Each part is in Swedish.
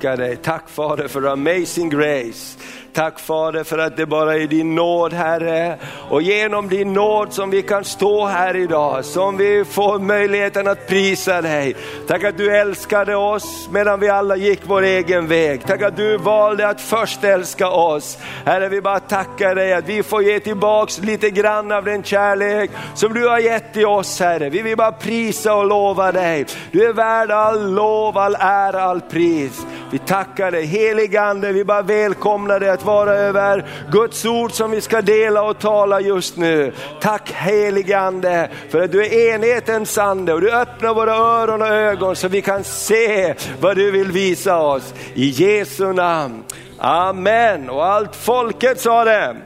tacka dig. Tack Fader för amazing grace. Tack Fader för att det bara är din nåd Herre. Och genom din nåd som vi kan stå här idag, som vi får möjligheten att prisa dig. Tack att du älskade oss medan vi alla gick vår egen väg. Tack att du valde att först älska oss. Herre vi bara tackar dig att vi får ge tillbaks lite grann av den kärlek som du har gett till oss Herre. Vi vill bara prisa och lova dig. Du är värd all lov, all ära, all pris. Vi tackar dig heligande, vi bara välkomnar dig att vara över Guds ord som vi ska dela och tala just nu. Tack heligande för att du är enhetens ande och du öppnar våra öron och ögon så vi kan se vad du vill visa oss. I Jesu namn. Amen. Och allt folket sa det.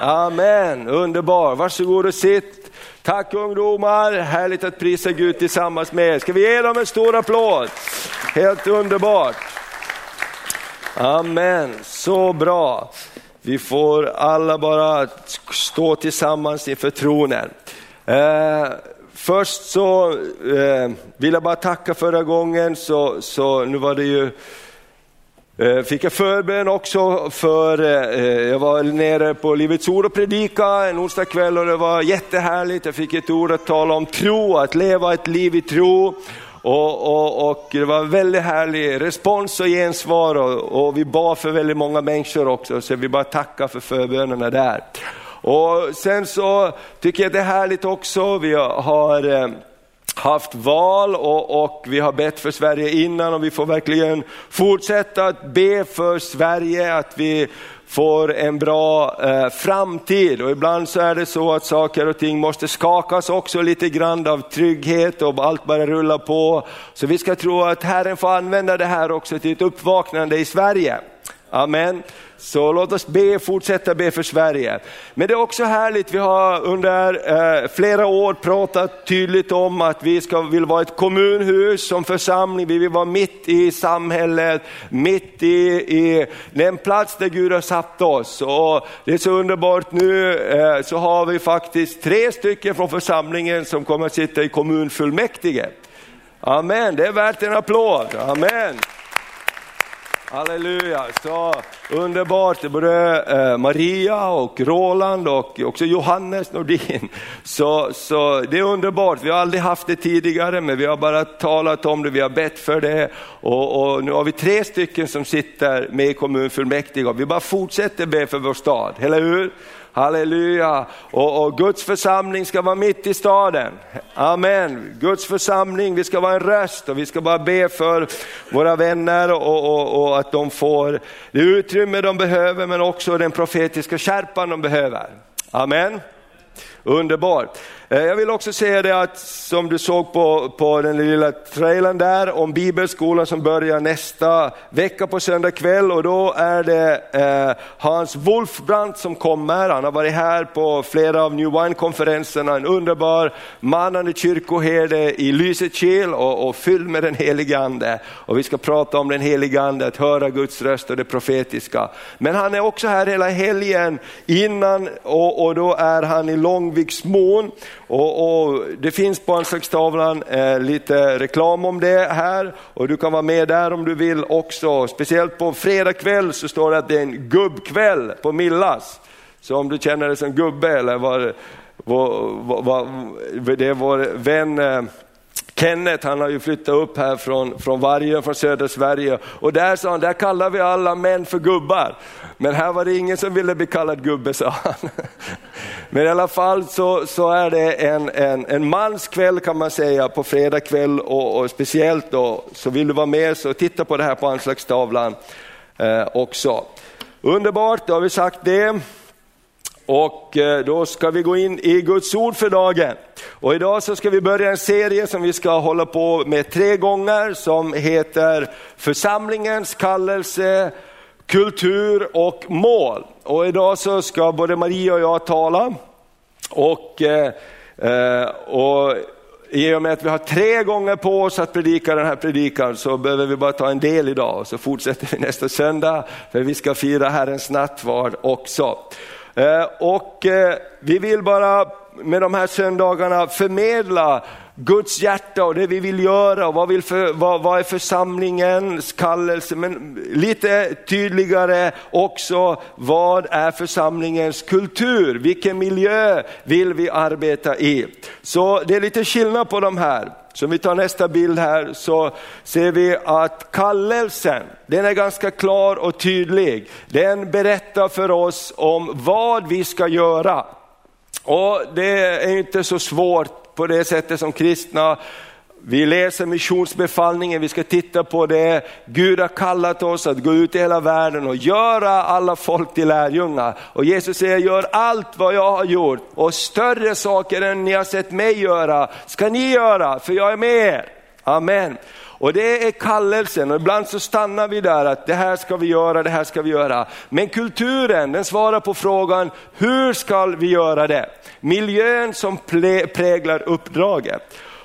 Amen, underbar. Varsågod och sitt. Tack ungdomar, härligt att prisa Gud tillsammans med er. Ska vi ge dem en stor applåd? Helt underbart. Amen, så bra. Vi får alla bara stå tillsammans inför tronen. Eh, Först så eh, vill jag bara tacka förra gången, så, så nu var det ju eh, Fick jag förbön också för, eh, jag var nere på Livets Ord och predika en onsdag kväll och det var jättehärligt. Jag fick ett ord att tala om tro, att leva ett liv i tro. Och, och, och, det var väldigt härlig respons och gensvar och, och vi bad för väldigt många människor också, så vi bara tacka för förbönerna där. Och sen så tycker jag det är härligt också, vi har eh, haft val och, och, vi har bett för Sverige innan och vi får verkligen fortsätta att be för Sverige, att vi får en bra eh, framtid. Och ibland så är det så att saker och ting måste skakas också lite grann av trygghet och allt bara rullar på. Så vi ska tro att Herren får använda det här också till ett uppvaknande i Sverige. Amen. Så låt oss be, fortsätta be för Sverige. Men det är också härligt, vi har under eh, flera år pratat tydligt om att vi ska, vill vara ett kommunhus som församling, vi vill vara mitt i samhället, mitt i, i den plats där Gud har satt oss. Och det är så underbart nu eh, så har vi faktiskt tre stycken från församlingen som kommer att sitta i kommunfullmäktige. Amen, det är värt en applåd. Amen. Halleluja, så underbart. Både eh, Maria och Roland och också Johannes Nordin. Så, så det är underbart, vi har aldrig haft det tidigare men vi har bara talat om det, vi har bett för det och, och nu har vi tre stycken som sitter med i kommunfullmäktige och vi bara fortsätter be för vår stad, eller hur? Halleluja! Och, och, Guds församling ska vara mitt i staden. Amen. Guds församling, vi ska vara en röst och vi ska bara be för våra vänner och, och, och att de får det utrymme de behöver men också den profetiska skärpan de behöver. Amen. Underbart. Eh, jag vill också säga det att som du såg på, på den lilla trailern där om bibelskolan som börjar nästa vecka på söndag kväll och då är det eh, Hans Wolfbrandt som kommer. Han har varit här på flera av New Wine-konferenserna, en underbar manande kyrkoherde i Lysekil och, och fylld med den helige ande. Och vi ska prata om den helige ande, att höra Guds röst och det profetiska. Men han är också här hela helgen innan och, och då är han i Långviksmon, och, och, det finns på anslagstavlan eh, lite reklam om det här och du kan vara med där om du vill också. Speciellt på fredag kväll så står det att det är en gubbkväll på Millas. Så om du känner dig som gubbe eller vad, vad, vad, vad det är vår vän eh, Kenneth han har ju flyttat upp här från, från Vargön, från södra Sverige. Och där sa han, där kallar vi alla män för gubbar. Men här var det ingen som ville bli kallad gubbe sa han. Men i alla fall så, så är det en, en, en manskväll kan man säga på fredag kväll och, och speciellt då, så vill du vara med så titta på det här på anslagstavlan eh, också. Underbart, då har vi sagt det. Och eh, då ska vi gå in i Guds ord för dagen. Och idag så ska vi börja en serie som vi ska hålla på med tre gånger som heter Församlingens kallelse, kultur och mål. Och idag så ska både Maria och jag tala. Och, eh, eh och i och med att vi har tre gånger på oss att predika den här predikan så behöver vi bara ta en del idag och så fortsätter vi nästa söndag för vi ska fira Herrens nattvard också. Eh, och eh, vi vill bara med de här söndagarna förmedla Guds hjärta och det vi vill göra och vad, vill för, vad, vad är församlingens kallelse. Men lite tydligare också, vad är församlingens kultur? Vilken miljö vill vi arbeta i? Så det är lite skillnad på de här. Så om vi tar nästa bild här så ser vi att kallelsen, den är ganska klar och tydlig. Den berättar för oss om vad vi ska göra. Och det är inte så svårt på det sättet som kristna vi läser missionsbefallningen, vi ska titta på det. Gud har kallat oss att gå ut i hela världen och göra alla folk till lärjungar. Och Jesus säger, gör allt vad jag har gjort och större saker än ni har sett mig göra ska ni göra, för jag är med er. Amen. Och det är kallelsen och ibland så stannar vi där att det här ska vi göra, det här ska vi göra. Men kulturen den svarar på frågan, hur ska vi göra det? Miljön som präglar uppdraget.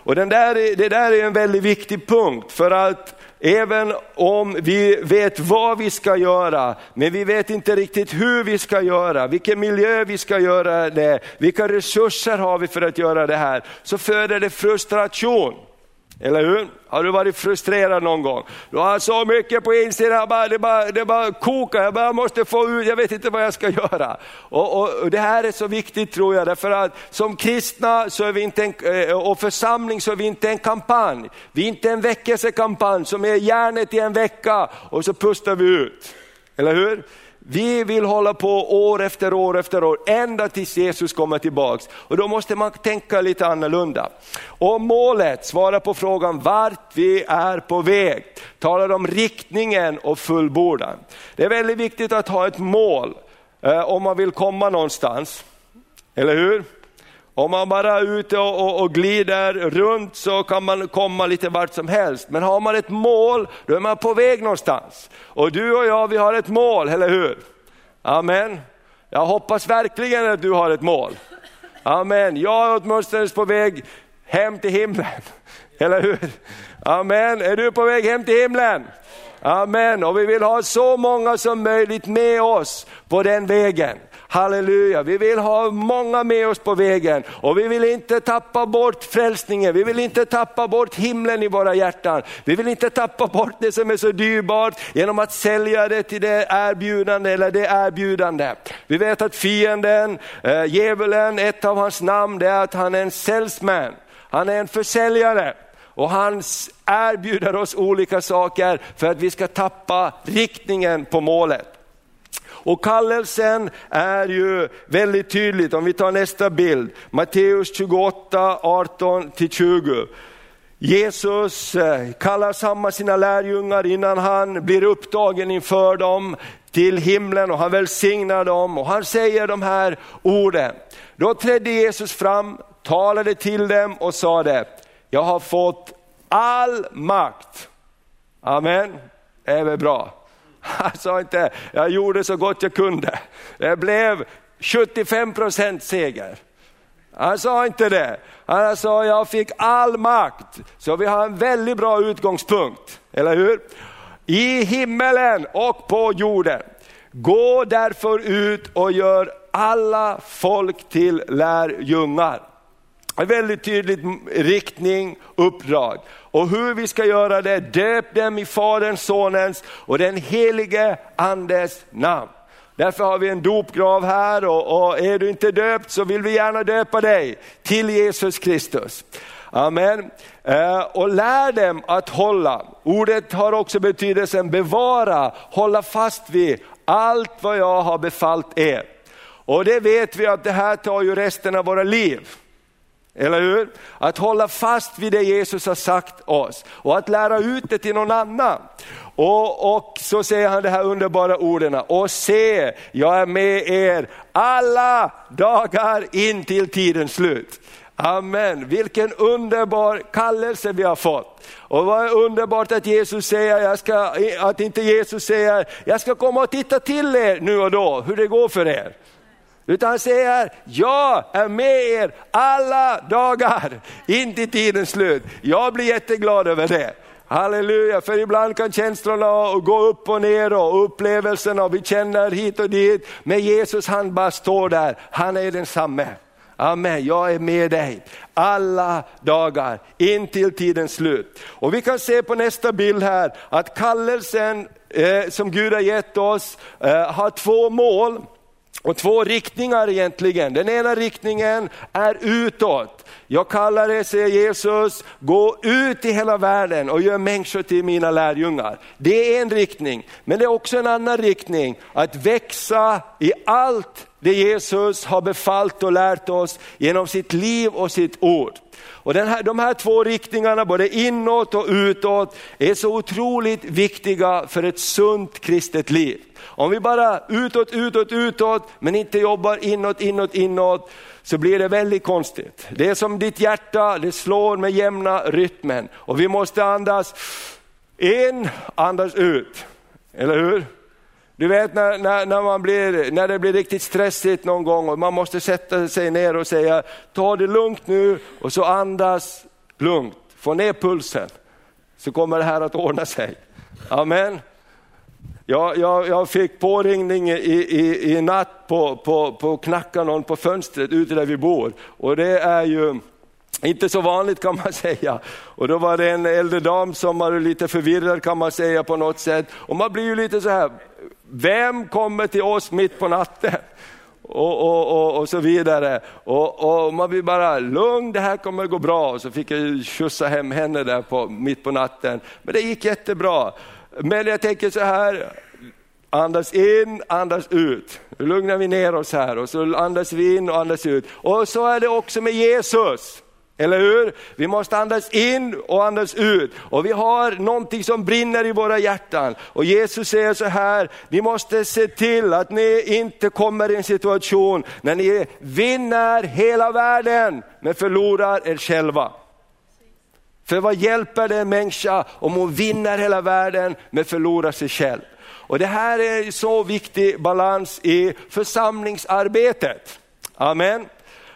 Och den där, det där är en väldigt viktig punkt för att även om vi vet vad vi ska göra, men vi vet inte riktigt hur vi ska göra, vilken miljö vi ska göra det, vilka resurser har vi för att göra det här, så föder det frustration. Eller hur? Har du varit frustrerad någon gång? Du har så mycket på insidan, bara, det, bara, det bara kokar, jag bara måste få ut, jag vet inte vad jag ska göra. Och, och, och, Det här är så viktigt tror jag, därför att som kristna så är vi inte en, eh, och församling så är vi inte en kampanj. Vi är inte en väckelsekampanj som är järnet i en vecka och så pustar vi ut. Eller hur? Vi vill hålla på år efter år efter år, ända tills Jesus kommer tillbaks. Och då måste man tänka lite annorlunda. Och målet svarar på frågan vart vi är på väg. Talar om riktningen och fullbordan. Det är väldigt viktigt att ha ett mål eh, om man vill komma någonstans. Eller hur? Om man bara är ute och, och, och, glider runt så kan man komma lite vart som helst. Men har man ett mål, då är man på väg någonstans. Och du och jag, vi har ett mål, eller hur? Amen. Jag hoppas verkligen att du har ett mål. Amen. Jag är åtminstone på väg hem till himlen. Eller hur? Amen. Är du på väg hem till himlen? Amen. Och vi vill ha så många som möjligt med oss på den vägen. Halleluja, vi vill ha många med oss på vägen och vi vill inte tappa bort frälsningen, vi vill inte tappa bort himlen i våra hjärtan. Vi vill inte tappa bort det som är så dyrbart genom att sälja det till det erbjudande eller det erbjudande. Vi vet att fienden, eh, djävulen, ett av hans namn det är att han är en salesman, han är en försäljare och han erbjuder oss olika saker för att vi ska tappa riktningen på målet. Och kallelsen är ju väldigt tydligt, om vi tar nästa bild, Matteus 28, 18-20. Jesus eh, kallar samman sina lärjungar innan han blir upptagen inför dem till himlen och han välsignar dem och han säger de här orden. Då trädde Jesus fram, talade till dem och sade, jag har fått all makt. Amen, det är väl bra. Han sa inte, jag gjorde så gott jag kunde. Det blev 75 procent seger. Han sa inte det. Han sa, jag fick all makt. Så vi har en väldigt bra utgångspunkt, eller hur? I himmelen och på jorden. Gå därför ut och gör alla folk till lärjungar. En väldigt tydlig riktning, uppdrag. Och hur vi ska göra det, döp dem i Faderns, Sonens och den helige Andes namn. Därför har vi en dopgrav här och, och, är du inte döpt så vill vi gärna döpa dig till Jesus Kristus. Amen. Eh, och lär dem att hålla, ordet har också betydelsen bevara, hålla fast vid allt vad jag har befallt er. Och det vet vi att det här tar ju resten av våra liv. Eller hur? Att hålla fast vid det Jesus har sagt oss och att lära ut det till någon annan. Och, och så säger han de här underbara orden, och se, jag är med er alla dagar in till tidens slut. Amen, vilken underbar kallelse vi har fått. Och vad underbart att Jesus säger, jag ska, att inte Jesus säger, jag ska komma och titta till er nu och då, hur det går för er. Utan han säger, jag är med er alla dagar in till tidens slut. Jag blir jätteglad över det. Halleluja, för ibland kan känslorna gå upp och ner och upplevelserna och vi känner hit och dit. Men Jesus han bara står där, han är densamme. Amen, jag är med dig alla dagar in till tidens slut. Och vi kan se på nästa bild här att kallelsen eh, som Gud har gett oss eh, har två mål. Och två riktningar egentligen. Den ena riktningen är utåt. Jag kallar det, säger Jesus, gå ut i hela världen och gör människor till mina lärjungar. Det är en riktning, men det är också en annan riktning, att växa i allt det Jesus har befallt och lärt oss genom sitt liv och sitt ord. Och den här, de här två riktningarna, både inåt och utåt, är så otroligt viktiga för ett sunt kristet liv. Om vi bara utåt, utåt, utåt, men inte jobbar inåt, inåt, inåt, så blir det väldigt konstigt. Det är som ditt hjärta, det slår med jämna rytmen. Och vi måste andas in, andas ut. Eller hur? Du vet när, när, när, man blir, när det blir riktigt stressigt någon gång och man måste sätta sig ner och säga, ta det lugnt nu och så andas lugnt, få ner pulsen. Så kommer det här att ordna sig. Amen. Jag, jag, jag fick påringning i, i, i natt på, på, på knacka någon på fönstret ute där vi bor. Och det är ju inte så vanligt kan man säga. Och då var det en äldre dam som var lite förvirrad kan man säga på något sätt. Och man blir ju lite så här, vem kommer till oss mitt på natten? Och, och, och, och, så vidare. Och, och man blir bara lugn, det här kommer att gå bra. Och så fick jag skjutsa hem henne där på, mitt på natten. Men det gick jättebra. Men jag tänker så här, andas in, andas ut. Nu lugnar vi ner oss här och så andas vi in och andas ut. Och så är det också med Jesus. Eller hur? Vi måste andas in och andas ut. Och vi har någonting som brinner i våra hjärtan. Och Jesus säger så här, ni måste se till att ni inte kommer i en situation när ni vinner hela världen men förlorar er själva. För vad hjälper det en människa om hon vinner hela världen men förlorar sig själv? Och det här är så viktig balans i församlingsarbetet. Amen.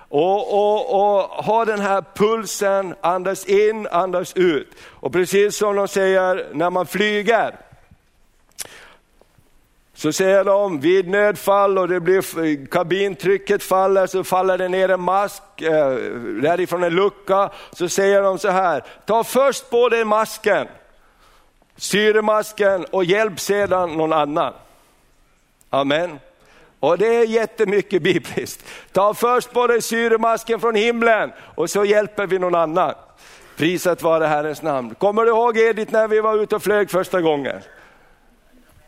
Och, och, och ha den här pulsen, andas in, andas ut. Och precis som de säger när man flyger, så säger de vid nödfall och det blir, kabintrycket faller, så faller det ner en mask eh, därifrån en lucka. Så säger de så här, ta först på dig masken, syremasken och hjälp sedan någon annan. Amen. Och det är jättemycket bibliskt. Ta först på dig syremasken från himlen och så hjälper vi någon annan. Prisat vare Herrens namn. Kommer du ihåg Edith när vi var ute och flög första gången?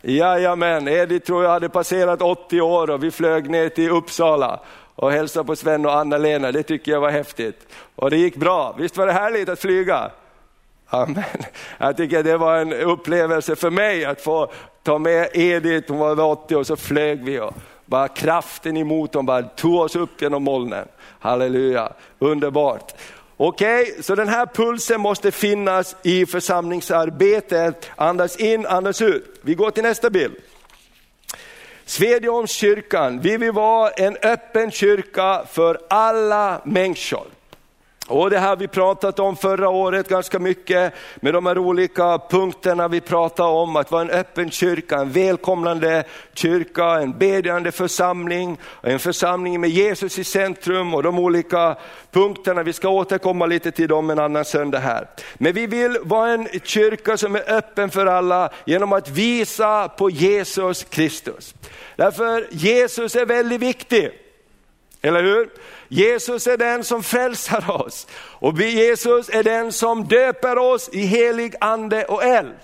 Jajamän, Edith tror jag hade passerat 80 år och vi flög ner till Uppsala och hälsade på Sven och Anna-Lena. Det tycker jag var häftigt. Och det gick bra. Visst var det härligt att flyga? Amen. Jag tycker det var en upplevelse för mig att få ta med Edith, hon var 80 och så flög vi. Och bara kraften i motorn bara tog oss upp genom molnen. Halleluja, underbart. Okej, okay, så den här pulsen måste finnas i församlingsarbetet. Andas in, andas ut. Vi går till nästa bild. Svedjeholmskyrkan, vi vill vara en öppen kyrka för alla människor. Och det här vi pratat om förra året ganska mycket med de här olika punkterna vi pratade om, att vara en öppen kyrka, en välkomnande kyrka, en bedjande församling, en församling med Jesus i centrum och de olika punkterna, vi ska återkomma lite till dem en annan söndag här. Men vi vill vara en kyrka som är öppen för alla genom att visa på Jesus Kristus. Därför Jesus är väldigt viktig, eller hur? Jesus är den som frälsar oss och Jesus är den som döper oss i helig ande och eld.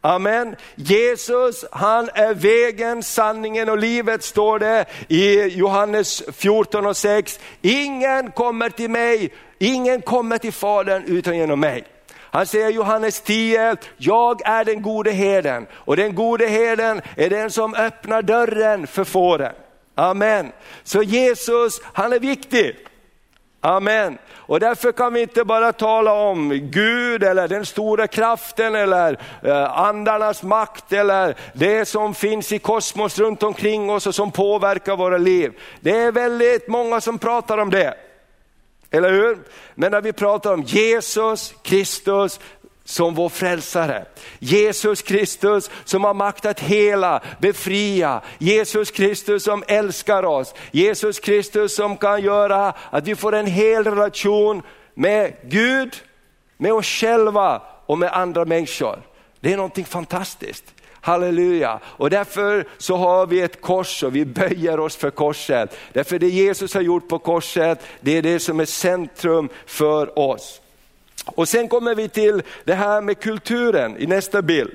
Amen. Jesus han är vägen, sanningen och livet står det i Johannes 14 och 6. Ingen kommer till mig, ingen kommer till Fadern utan genom mig. Han säger Johannes 10, jag är den gode herden och den gode herden är den som öppnar dörren för fåren. Amen. Så Jesus, han är viktig. Amen. Och därför kan vi inte bara tala om Gud eller den stora kraften eller eh, andarnas makt eller det som finns i kosmos runt omkring oss och som påverkar våra liv. Det är väldigt många som pratar om det. Eller hur? Men när vi pratar om Jesus Kristus som vår frälsare. Jesus Kristus som har makt att hela, befria. Jesus Kristus som älskar oss. Jesus Kristus som kan göra att vi får en hel relation med Gud, med oss själva och med andra människor. Det är någonting fantastiskt. Halleluja! Och därför så har vi ett kors och vi böjer oss för korset. Därför det Jesus har gjort på korset, det är det som är centrum för oss. Och sen kommer vi till det här med kulturen i nästa bild.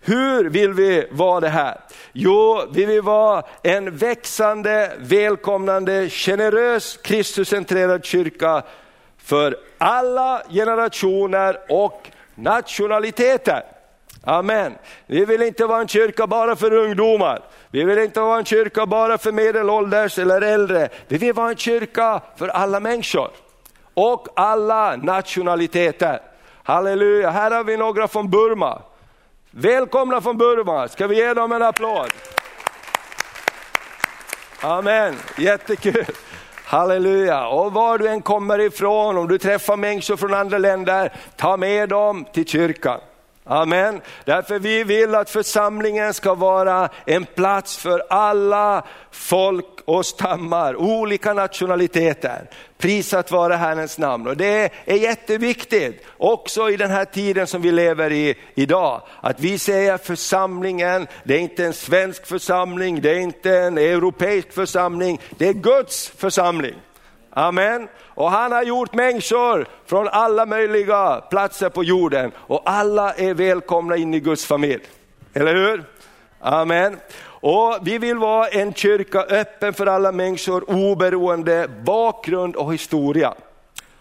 Hur vill vi vara det här? Jo, vi vill vara en växande, välkomnande, generös, Kristuscentrerad kyrka för alla generationer och nationaliteter. Amen. Vi vill inte vara en kyrka bara för ungdomar. Vi vill inte vara en kyrka bara för medelålders eller äldre. Vi vill vara en kyrka för alla människor och alla nationaliteter. Halleluja, här har vi några från Burma. Välkomna från Burma, ska vi ge dem en applåd? Amen, jättekul. Halleluja, och var du än kommer ifrån, om du träffar människor från andra länder, ta med dem till kyrkan. Amen. Därför vi vill att församlingen ska vara en plats för alla folk och stammar, olika nationaliteter. Prisat vare Herrens namn. Och det är jätteviktigt, också i den här tiden som vi lever i idag, att vi säger församlingen, det är inte en svensk församling, det är inte en europeisk församling, det är Guds församling. Amen. Och han har gjort människor från alla möjliga platser på jorden och alla är välkomna in i Guds familj. Eller hur? Amen. Och vi vill vara en kyrka öppen för alla människor oberoende bakgrund och historia.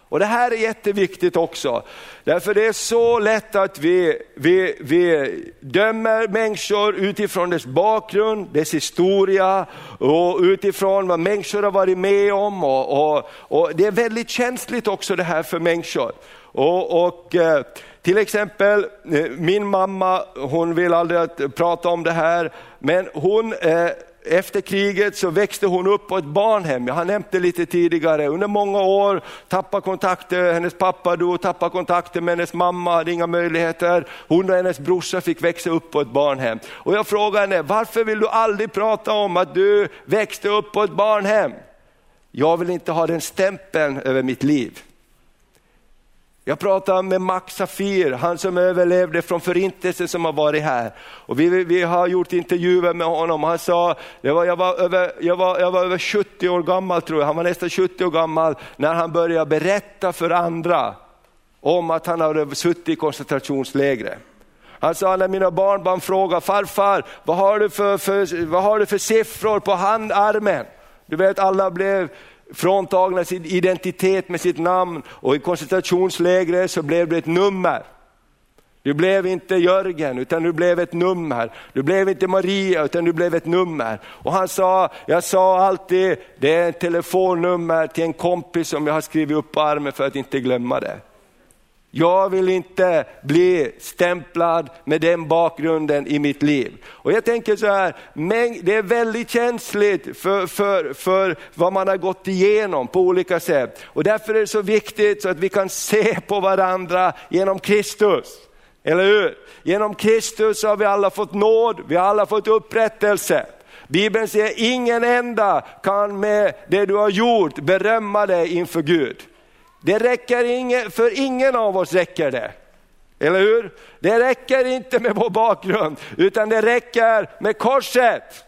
Och Det här är jätteviktigt också, därför det är så lätt att vi, vi, vi dömer människor utifrån dess bakgrund, dess historia och utifrån vad människor har varit med om. Och, och, och Det är väldigt känsligt också det här för människor. Och, och eh, till exempel eh, min mamma, hon vill aldrig prata om det här, men hon eh, efter kriget så växte hon upp på ett barnhem, jag har nämnt det lite tidigare, under många år tappade kontakter, hennes pappa dog, tappade kontakter med hennes mamma, hade inga möjligheter. Hon och hennes brorsa fick växa upp på ett barnhem. Och jag frågade henne, varför vill du aldrig prata om att du växte upp på ett barnhem? Jag vill inte ha den stämpeln över mitt liv. Jag pratade med Max Safir, han som överlevde från förintelsen som har varit här. Och vi, vi har gjort intervjuer med honom. Han sa, jag var, jag, var över, jag, var, jag var över 70 år gammal tror jag, han var nästan 70 år gammal när han började berätta för andra om att han hade suttit i koncentrationslägret. Han sa när mina barnbarn frågade, farfar vad har du för, för, vad har du för siffror på handarmen? Du vet alla blev fråntagna sin identitet med sitt namn och i koncentrationslägret så blev det ett nummer. Du blev inte Jörgen utan du blev ett nummer. Du blev inte Maria utan du blev ett nummer. Och han sa, jag sa alltid, det är ett telefonnummer till en kompis som jag har skrivit upp på armen för att inte glömma det. Jag vill inte bli stämplad med den bakgrunden i mitt liv. Och jag tänker så här, det är väldigt känsligt för, för, för vad man har gått igenom på olika sätt. Och därför är det så viktigt så att vi kan se på varandra genom Kristus. Eller hur? Genom Kristus har vi alla fått nåd, vi har alla fått upprättelse. Bibeln säger ingen enda kan med det du har gjort berömma dig inför Gud. Det räcker inget, för ingen av oss räcker det. Eller hur? Det räcker inte med vår bakgrund, utan det räcker med korset.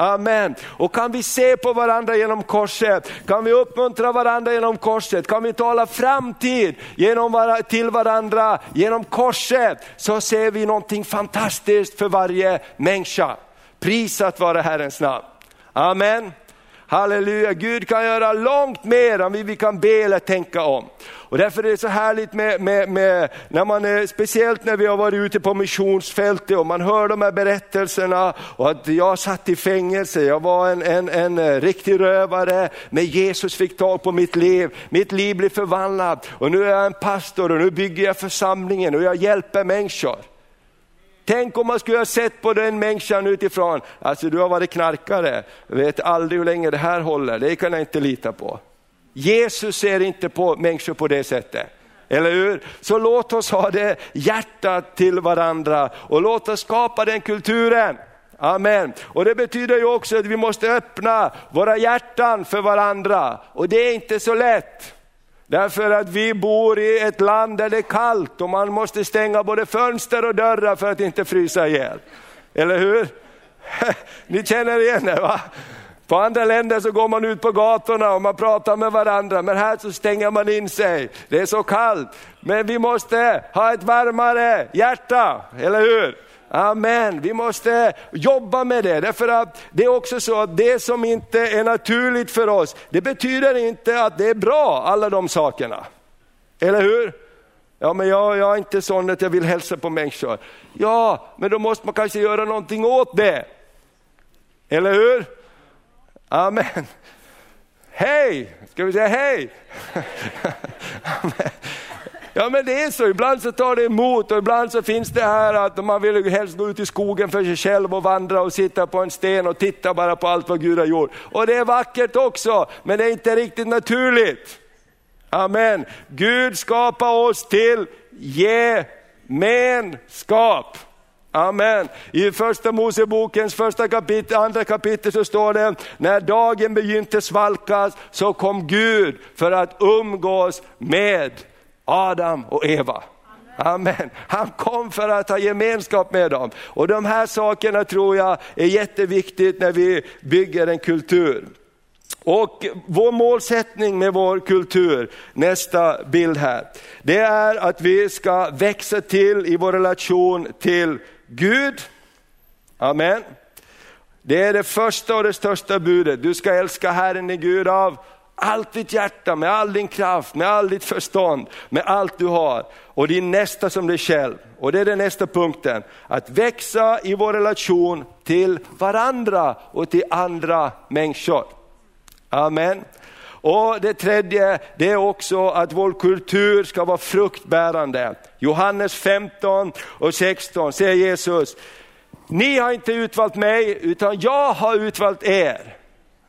Amen. Och kan vi se på varandra genom korset, kan vi uppmuntra varandra genom korset, kan vi tala framtid genom, till varandra genom korset, så ser vi någonting fantastiskt för varje människa. Prisat vare Herrens namn. Amen. Halleluja, Gud kan göra långt mer än vi kan be eller tänka om. Och därför är det så härligt med, med, med, när man är, speciellt när vi har varit ute på missionsfältet och man hör de här berättelserna och att jag satt i fängelse, jag var en, en, en eh, riktig rövare, men Jesus fick tag på mitt liv, mitt liv blev förvandlat och nu är jag en pastor och nu bygger jag församlingen och jag hjälper människor. Tänk om man skulle ha sett på den människan utifrån, alltså du har varit knarkare, vet aldrig hur länge det här håller, det kan jag inte lita på. Jesus ser inte på människor på det sättet. Eller hur? Så låt oss ha det hjärtat till varandra och låt oss skapa den kulturen. Amen. Och det betyder ju också att vi måste öppna våra hjärtan för varandra. Och det är inte så lätt. Därför att vi bor i ett land där det är kallt och man måste stänga både fönster och dörrar för att inte frysa ihjäl. Eller hur? Ni känner igen det va? På andra länder så går man ut på gatorna och man pratar med varandra, men här så stänger man in sig. Det är så kallt. Men vi måste ha ett varmare hjärta, eller hur? Amen, vi måste jobba med det. Därför att det är också så att det som inte är naturligt för oss, det betyder inte att det är bra, alla de sakerna. Eller hur? Ja, men jag, jag är inte sån att jag vill hälsa på människor. Ja, men då måste man kanske göra någonting åt det. Eller hur? Amen. Hej, ska vi säga hej? Ja men det är så, ibland så tar det emot och ibland så finns det här att man vill helst gå ut i skogen för sig själv och vandra och sitta på en sten och titta bara på allt vad Gud har gjort. Och det är vackert också, men det är inte riktigt naturligt. Amen. Gud skapar oss till gemenskap. Amen. I första Mosebokens första kapitel, andra kapitel så står det, när dagen begynte svalkas så kom Gud för att umgås med Adam och Eva. Amen. Han kom för att ha gemenskap med dem. Och de här sakerna tror jag är jätteviktigt när vi bygger en kultur. Och vår målsättning med vår kultur, nästa bild här, det är att vi ska växa till i vår relation till Gud. Amen. Det är det första och det största budet. Du ska älska Herren din Gud av allt ditt hjärta, med all din kraft, med all ditt förstånd, med allt du har. Och din nästa som dig själv. Och det är den nästa punkten. Att växa i vår relation till varandra och till andra människor. Amen. Och det tredje, det är också att vår kultur ska vara fruktbärande. Johannes 15 och 16 säger Jesus, ni har inte utvalt mig utan jag har utvalt er.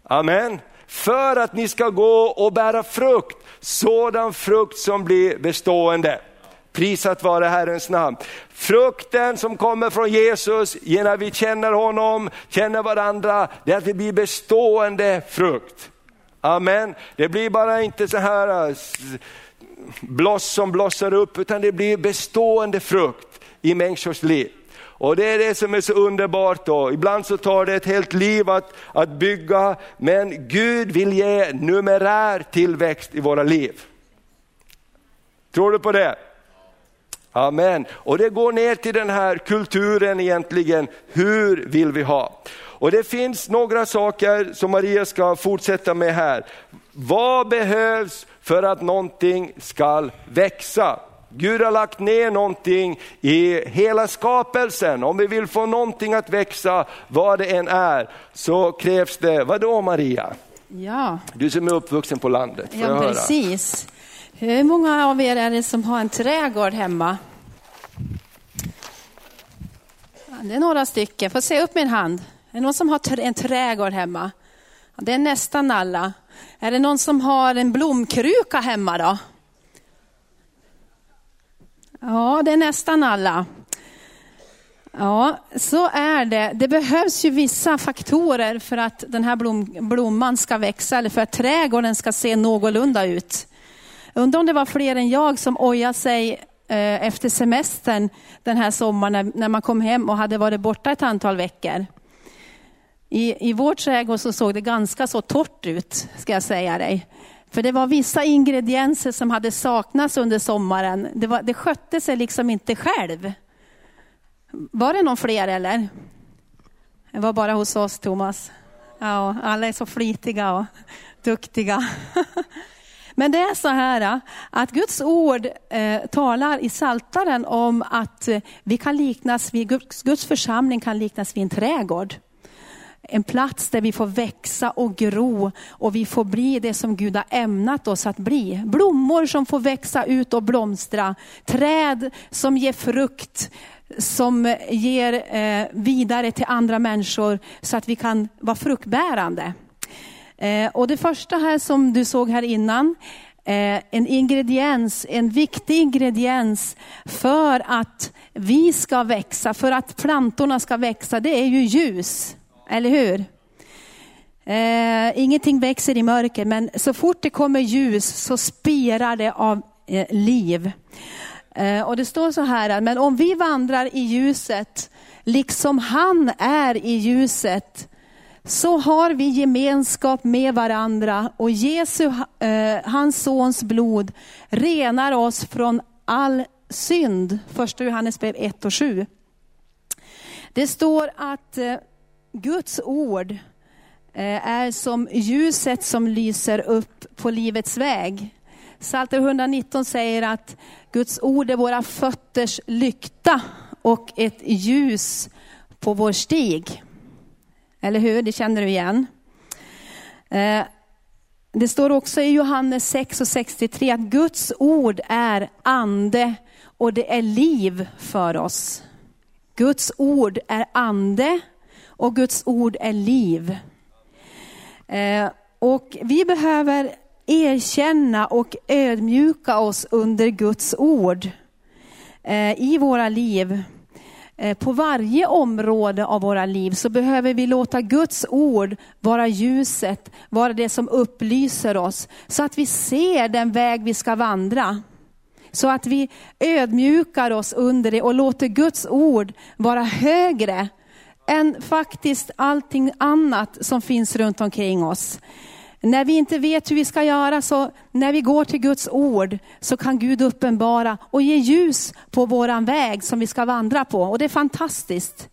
Amen för att ni ska gå och bära frukt, sådan frukt som blir bestående. Prisat vare Herrens namn. Frukten som kommer från Jesus, när vi känner honom, känner varandra, det är att det blir bestående frukt. Amen. Det blir bara inte så här eh, bloss som blossar upp, utan det blir bestående frukt i människors liv. Och det är det som är så underbart då. Ibland så tar det ett helt liv att, att bygga, men Gud vill ge numerär tillväxt i våra liv. Tror du på det? Amen. Och det går ner till den här kulturen egentligen, hur vill vi ha? Och det finns några saker som Maria ska fortsätta med här. Vad behövs för att någonting ska växa? Gud har lagt ner någonting i hela skapelsen. Om vi vill få någonting att växa, vad det än är, så krävs det, vad då Maria? Ja. Du som är uppvuxen på landet, får ja, jag precis. Hur många av er är det som har en trädgård hemma? Det är några stycken, får se upp min hand. Är det någon som har en trädgård hemma? Det är nästan alla. Är det någon som har en blomkruka hemma då? Ja, det är nästan alla. Ja, så är det. Det behövs ju vissa faktorer för att den här blom, blomman ska växa eller för att trädgården ska se någorlunda ut. Undrar om det var fler än jag som ojade sig eh, efter semestern den här sommaren när man kom hem och hade varit borta ett antal veckor. I, i vår trädgård så såg det ganska så torrt ut, ska jag säga dig. För det var vissa ingredienser som hade saknats under sommaren. Det, var, det skötte sig liksom inte själv. Var det någon fler eller? Det var bara hos oss Thomas. Ja, alla är så flitiga och duktiga. Men det är så här att Guds ord eh, talar i Saltaren om att eh, vi kan liknas vid, Guds, Guds församling kan liknas vid en trädgård en plats där vi får växa och gro och vi får bli det som Gud har ämnat oss att bli. Blommor som får växa ut och blomstra, träd som ger frukt, som ger eh, vidare till andra människor så att vi kan vara fruktbärande. Eh, och det första här som du såg här innan, eh, en ingrediens, en viktig ingrediens för att vi ska växa, för att plantorna ska växa, det är ju ljus. Eller hur? Eh, ingenting växer i mörker, men så fort det kommer ljus så spirar det av eh, liv. Eh, och det står så här, men om vi vandrar i ljuset, liksom han är i ljuset, så har vi gemenskap med varandra och Jesu, eh, hans sons blod, renar oss från all synd. Första Johannesbrev 1 och 7. Det står att eh, Guds ord eh, är som ljuset som lyser upp på livets väg. Psalter 119 säger att Guds ord är våra fötters lykta och ett ljus på vår stig. Eller hur? Det känner du igen. Eh, det står också i Johannes 6 och 63 att Guds ord är ande och det är liv för oss. Guds ord är ande och Guds ord är liv. Eh, och vi behöver erkänna och ödmjuka oss under Guds ord eh, i våra liv. Eh, på varje område av våra liv så behöver vi låta Guds ord vara ljuset, vara det som upplyser oss, så att vi ser den väg vi ska vandra. Så att vi ödmjukar oss under det och låter Guds ord vara högre än faktiskt allting annat som finns runt omkring oss. När vi inte vet hur vi ska göra, så när vi går till Guds ord, så kan Gud uppenbara och ge ljus på våran väg som vi ska vandra på. Och det är fantastiskt.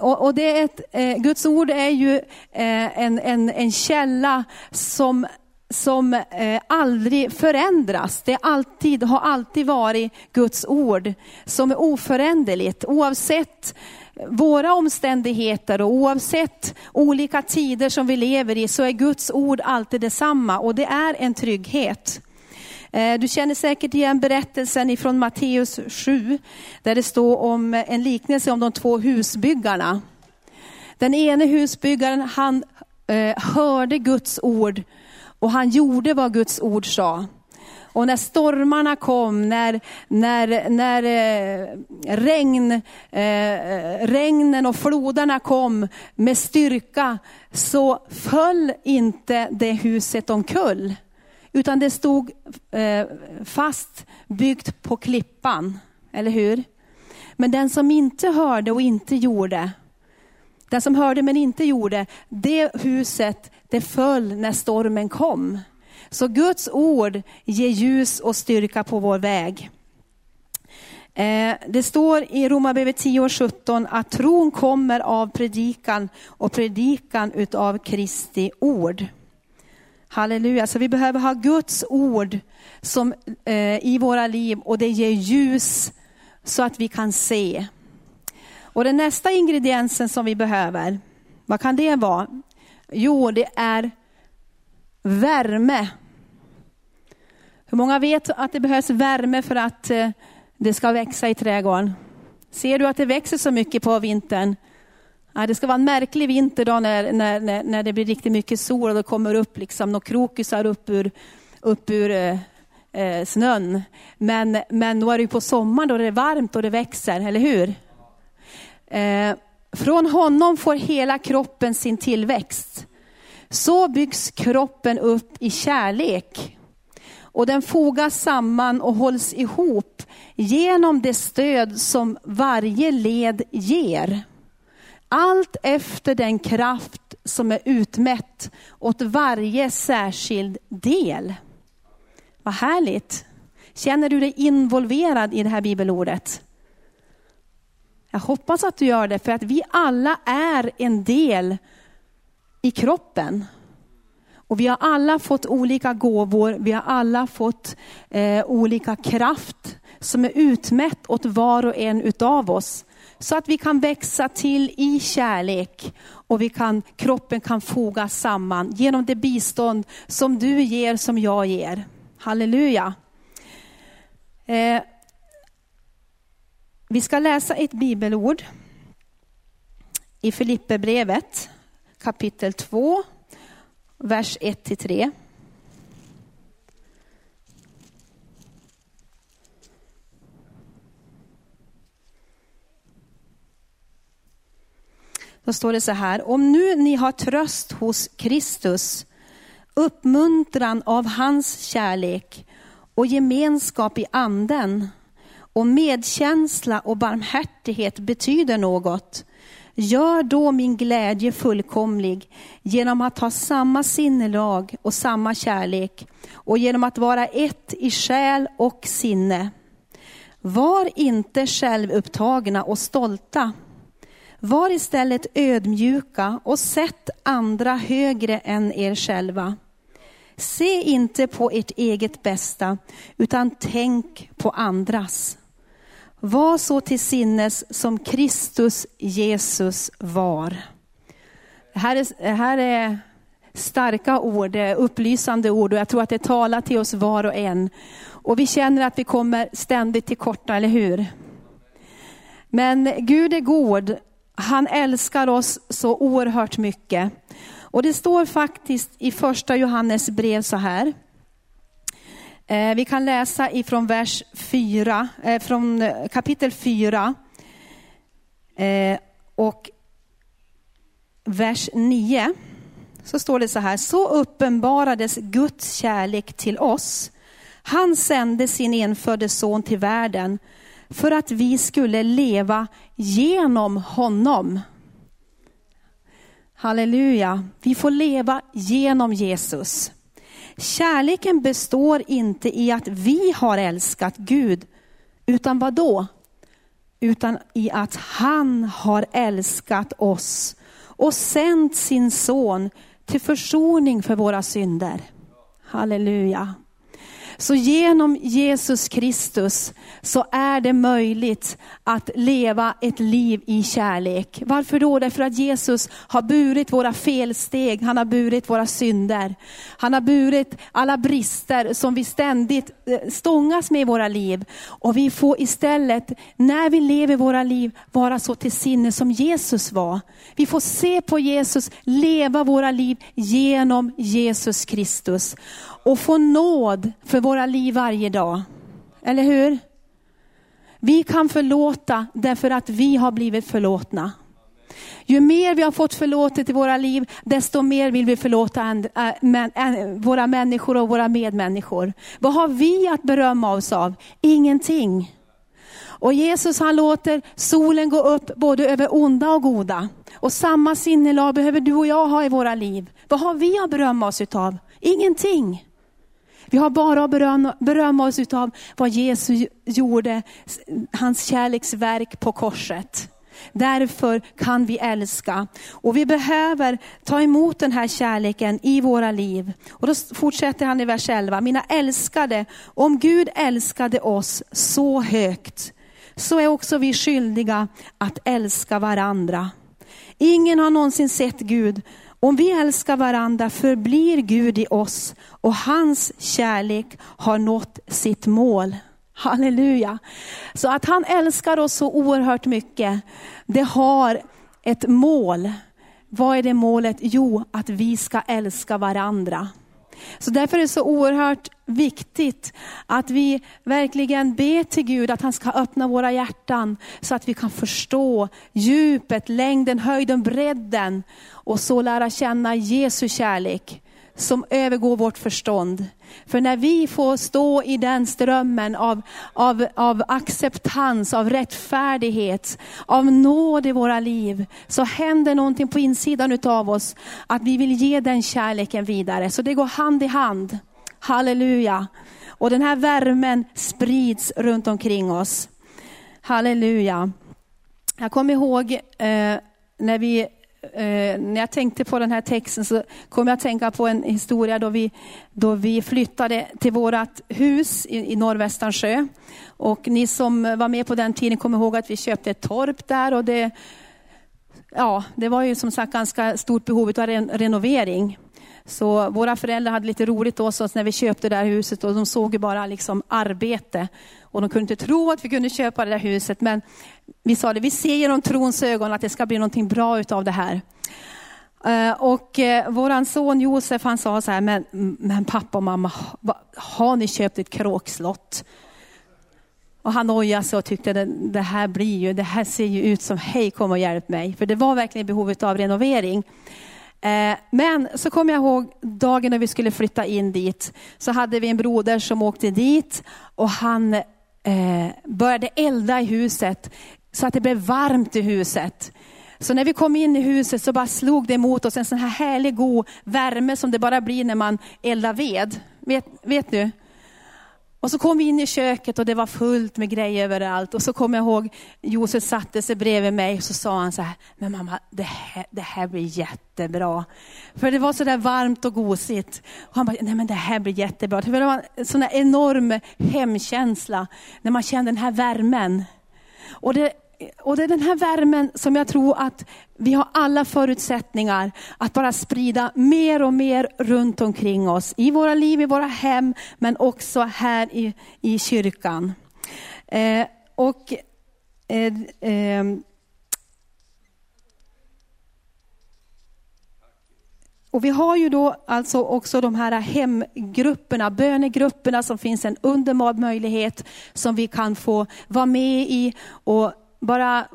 Och det är ett, eh, Guds ord är ju eh, en, en, en källa som som eh, aldrig förändras. Det alltid, har alltid varit Guds ord som är oföränderligt oavsett våra omständigheter och oavsett olika tider som vi lever i så är Guds ord alltid detsamma och det är en trygghet. Eh, du känner säkert igen berättelsen ifrån Matteus 7 där det står om en liknelse om de två husbyggarna. Den ene husbyggaren han eh, hörde Guds ord och han gjorde vad Guds ord sa. Och när stormarna kom, när, när, när eh, regn, eh, regnen och floderna kom med styrka, så föll inte det huset omkull. Utan det stod eh, fast byggt på klippan, eller hur? Men den som inte hörde och inte gjorde, den som hörde men inte gjorde, det huset det föll när stormen kom. Så Guds ord ger ljus och styrka på vår väg. Eh, det står i Romarbrevet 10 och 17 att tron kommer av predikan och predikan utav Kristi ord. Halleluja, så vi behöver ha Guds ord som, eh, i våra liv och det ger ljus så att vi kan se. Och den nästa ingrediensen som vi behöver, vad kan det vara? Jo, det är värme. Hur många vet att det behövs värme för att eh, det ska växa i trädgården? Ser du att det växer så mycket på vintern? Ja, det ska vara en märklig vinter då när, när, när det blir riktigt mycket sol och det kommer upp liksom några krokusar upp ur, upp ur eh, eh snön. Men, men då är det ju på sommaren då det är varmt och det växer, eller hur? Eh, från honom får hela kroppen sin tillväxt. Så byggs kroppen upp i kärlek och den fogas samman och hålls ihop genom det stöd som varje led ger. Allt efter den kraft som är utmätt åt varje särskild del. Vad härligt. Känner du dig involverad i det här bibelordet? Jag hoppas att du gör det, för att vi alla är en del i kroppen. Och vi har alla fått olika gåvor, vi har alla fått eh, olika kraft som är utmätt åt var och en utav oss. Så att vi kan växa till i kärlek och vi kan, kroppen kan fogas samman genom det bistånd som du ger, som jag ger. Halleluja. Eh, vi ska läsa ett bibelord i Filipperbrevet kapitel 2, vers 1-3. Då står det så här, om nu ni har tröst hos Kristus, uppmuntran av hans kärlek och gemenskap i anden, och medkänsla och barmhärtighet betyder något, gör då min glädje fullkomlig genom att ha samma sinnelag och samma kärlek och genom att vara ett i själ och sinne. Var inte självupptagna och stolta. Var istället ödmjuka och sätt andra högre än er själva. Se inte på ert eget bästa, utan tänk på andras. Var så till sinnes som Kristus Jesus var. Det här är, det här är starka ord, upplysande ord och jag tror att det talar till oss var och en. Och vi känner att vi kommer ständigt till korta, eller hur? Men Gud är god. Han älskar oss så oerhört mycket. Och det står faktiskt i första Johannes brev så här. Eh, vi kan läsa ifrån vers 4, eh, från eh, kapitel 4 och vers 9. Så står det så här, så uppenbarades Guds kärlek till oss. Han sände sin enfödde son till världen för att vi skulle leva genom honom. Halleluja, vi får leva genom Jesus. Kärleken består inte i att vi har älskat Gud, utan vad då? Utan i att han har älskat oss och sänt sin son till försoning för våra synder. Halleluja. Så genom Jesus Kristus så är det möjligt att leva ett liv i kärlek. Varför då? Därför att Jesus har burit våra felsteg, han har burit våra synder. Han har burit alla brister som vi ständigt eh, stångas med i våra liv. Och vi får istället, när vi lever våra liv, vara så till sinne som Jesus var. Vi får se på Jesus, leva våra liv genom Jesus Kristus och få nåd för våra liv varje dag. Eller hur? Vi kan förlåta därför att vi har blivit förlåtna. Ju mer vi har fått förlåtet i våra liv, desto mer vill vi förlåta äh, äh, våra människor och våra medmänniskor. Vad har vi att berömma oss av? Ingenting. Och Jesus han låter solen gå upp både över onda och goda. Och samma sinnelag behöver du och jag ha i våra liv. Vad har vi att berömma oss utav? Ingenting. Vi har bara att berömma, berömma oss av vad Jesus gjorde, hans kärleksverk på korset. Därför kan vi älska. Och vi behöver ta emot den här kärleken i våra liv. Och då fortsätter han i vers 11. Mina älskade, om Gud älskade oss så högt, så är också vi skyldiga att älska varandra. Ingen har någonsin sett Gud, om vi älskar varandra förblir Gud i oss och hans kärlek har nått sitt mål. Halleluja. Så att han älskar oss så oerhört mycket, det har ett mål. Vad är det målet? Jo, att vi ska älska varandra. Så därför är det så oerhört viktigt att vi verkligen ber till Gud att han ska öppna våra hjärtan så att vi kan förstå djupet, längden, höjden, bredden och så lära känna Jesu kärlek som övergår vårt förstånd. För när vi får stå i den strömmen av, av, av acceptans, av rättfärdighet, av nåd i våra liv, så händer någonting på insidan av oss, att vi vill ge den kärleken vidare. Så det går hand i hand. Halleluja. Och den här värmen sprids runt omkring oss. Halleluja. Jag kommer ihåg eh, när vi eh, när jag tänkte på den här texten så kom jag att tänka på en historia då vi, då vi flyttade till vårt hus i, i Norrvästansjö. Och ni som var med på den tiden kommer ihåg att vi köpte ett torp där och det, ja, det var ju som sagt ganska stort behov av ren, renovering. Så våra föräldrar hade lite roligt hos oss när vi köpte det här huset och de såg ju bara liksom arbete. Och de kunde inte tro att vi kunde köpa det där huset. Men vi sa det, vi ser genom trons ögon att det ska bli någonting bra utav det här. Eh, och eh, våran son Josef han sa så här, men, men pappa och mamma, har ni köpt ett kråkslott? Och han ojade sig och tyckte det, det här blir ju, det här ser ju ut som, hej kom och hjälp mig. För det var verkligen behovet av renovering. Eh, men så kommer jag ihåg dagen när vi skulle flytta in dit. Så hade vi en broder som åkte dit och han eh, började elda i huset så att det blev varmt i huset. Så när vi kom in i huset så bara slog det emot oss en sån här härlig god värme som det bara blir när man eldar ved. Vet, vet du? Och så kom vi in i köket och det var fullt med grejer överallt. Och så kommer jag ihåg, Josef satte sig bredvid mig och så sa han så här, men mamma, det här, det här blir jättebra. För det var så där varmt och gosigt. Och han bara, nej men det här blir jättebra. Det var en sån där enorm hemkänsla, när man kände den här värmen. Och det, och det är den här värmen som jag tror att vi har alla förutsättningar att bara sprida mer och mer runt omkring oss. I våra liv, i våra hem, men också här i, i kyrkan. Eh, och eh, eh, Och vi har ju då alltså också de här hemgrupperna, bönegrupperna som finns en underbar möjlighet som vi kan få vara med i och bara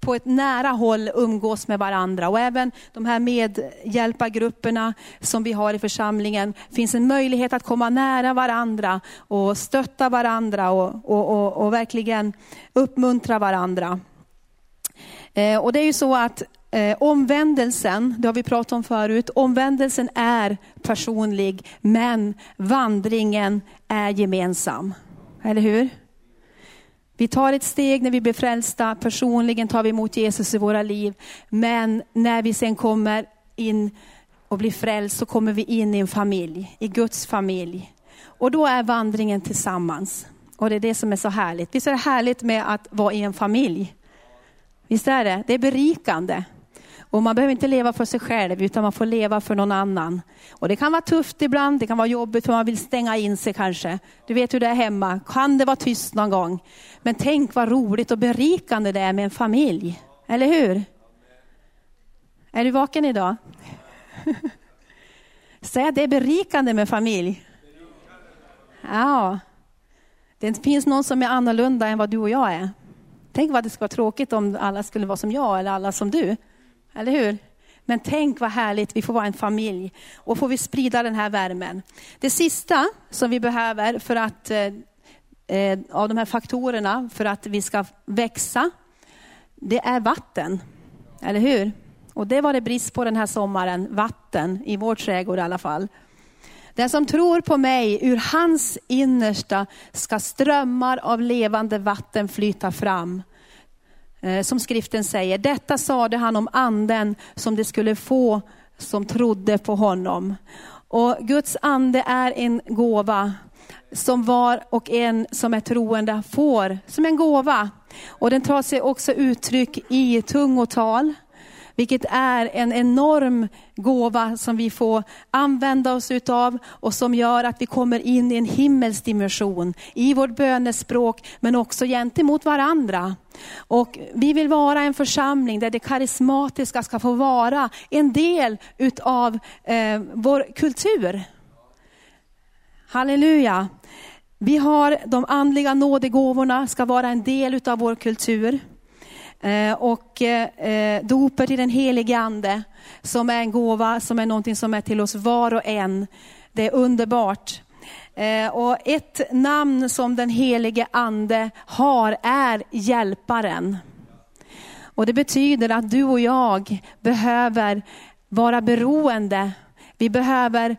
på ett nära håll umgås med varandra. Och även de här medhjälpargrupperna som vi har i församlingen, finns en möjlighet att komma nära varandra och stötta varandra och, och, och, och verkligen uppmuntra varandra. Eh, och det är ju så att eh, omvändelsen, det har vi pratat om förut, omvändelsen är personlig, men vandringen är gemensam. Eller hur? Vi tar ett steg när vi blir frälsta, personligen tar vi emot Jesus i våra liv. Men när vi sen kommer in och blir frälst så kommer vi in i en familj, i Guds familj. Och då är vandringen tillsammans. Och det är det som är så härligt. Visst är det härligt med att vara i en familj? Visst är det? Det är berikande. Och man behöver inte leva för sig själv, utan man får leva för någon annan. Och det kan vara tufft ibland, det kan vara jobbigt för man vill stänga in sig kanske. Du vet hur det är hemma, kan det vara tyst någon gång? Men tänk vad roligt och berikande det är med en familj, eller hur? Är du vaken idag? Säg att det är berikande med familj. Ja. Det finns någon som är annorlunda än vad du och jag är. Tänk vad det skulle vara tråkigt om alla skulle vara som jag eller alla som du. Eller hur? Men tänk vad härligt, vi får vara en familj och får vi sprida den här värmen. Det sista som vi behöver för att, eh, eh, av de här faktorerna för att vi ska växa, det är vatten. Eller hur? Och det var det brist på den här sommaren, vatten, i vår trädgård i alla fall. Den som tror på mig, ur hans innersta ska strömmar av levande vatten flyta fram. Eh, som skriften säger, detta sade han om anden som det skulle få som trodde på honom. Och Guds ande är en gåva som var och en som är troende får som en gåva. Och den tar sig också uttryck i tungotal, vilket är en enorm gåva som vi får använda oss utav och som gör att vi kommer in i en himmelsk dimension i vårt bönespråk men också gentemot varandra. Och vi vill vara en församling där det karismatiska ska få vara en del utav eh, vår kultur. Halleluja. Vi har de andliga nådegåvorna, ska vara en del utav vår kultur. Eh, och eh, dopet i den helige ande, som är en gåva, som är någonting som är till oss var och en. Det är underbart. Eh, och ett namn som den helige ande har är hjälparen. Och det betyder att du och jag behöver vara beroende. Vi behöver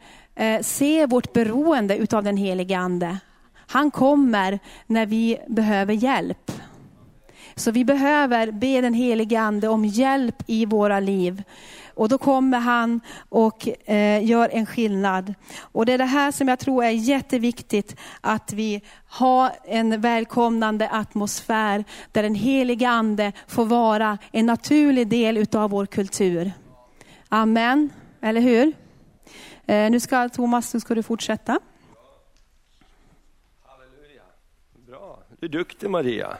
se vårt beroende utav den helige ande. Han kommer när vi behöver hjälp. Så vi behöver be den helige ande om hjälp i våra liv. Och då kommer han och eh, gör en skillnad. Och det är det här som jag tror är jätteviktigt, att vi har en välkomnande atmosfär där den helige ande får vara en naturlig del utav vår kultur. Amen, eller hur? Eh, nu ska Thomas, nu ska du fortsätta. Halleluja. Bra, du är duktig Maria.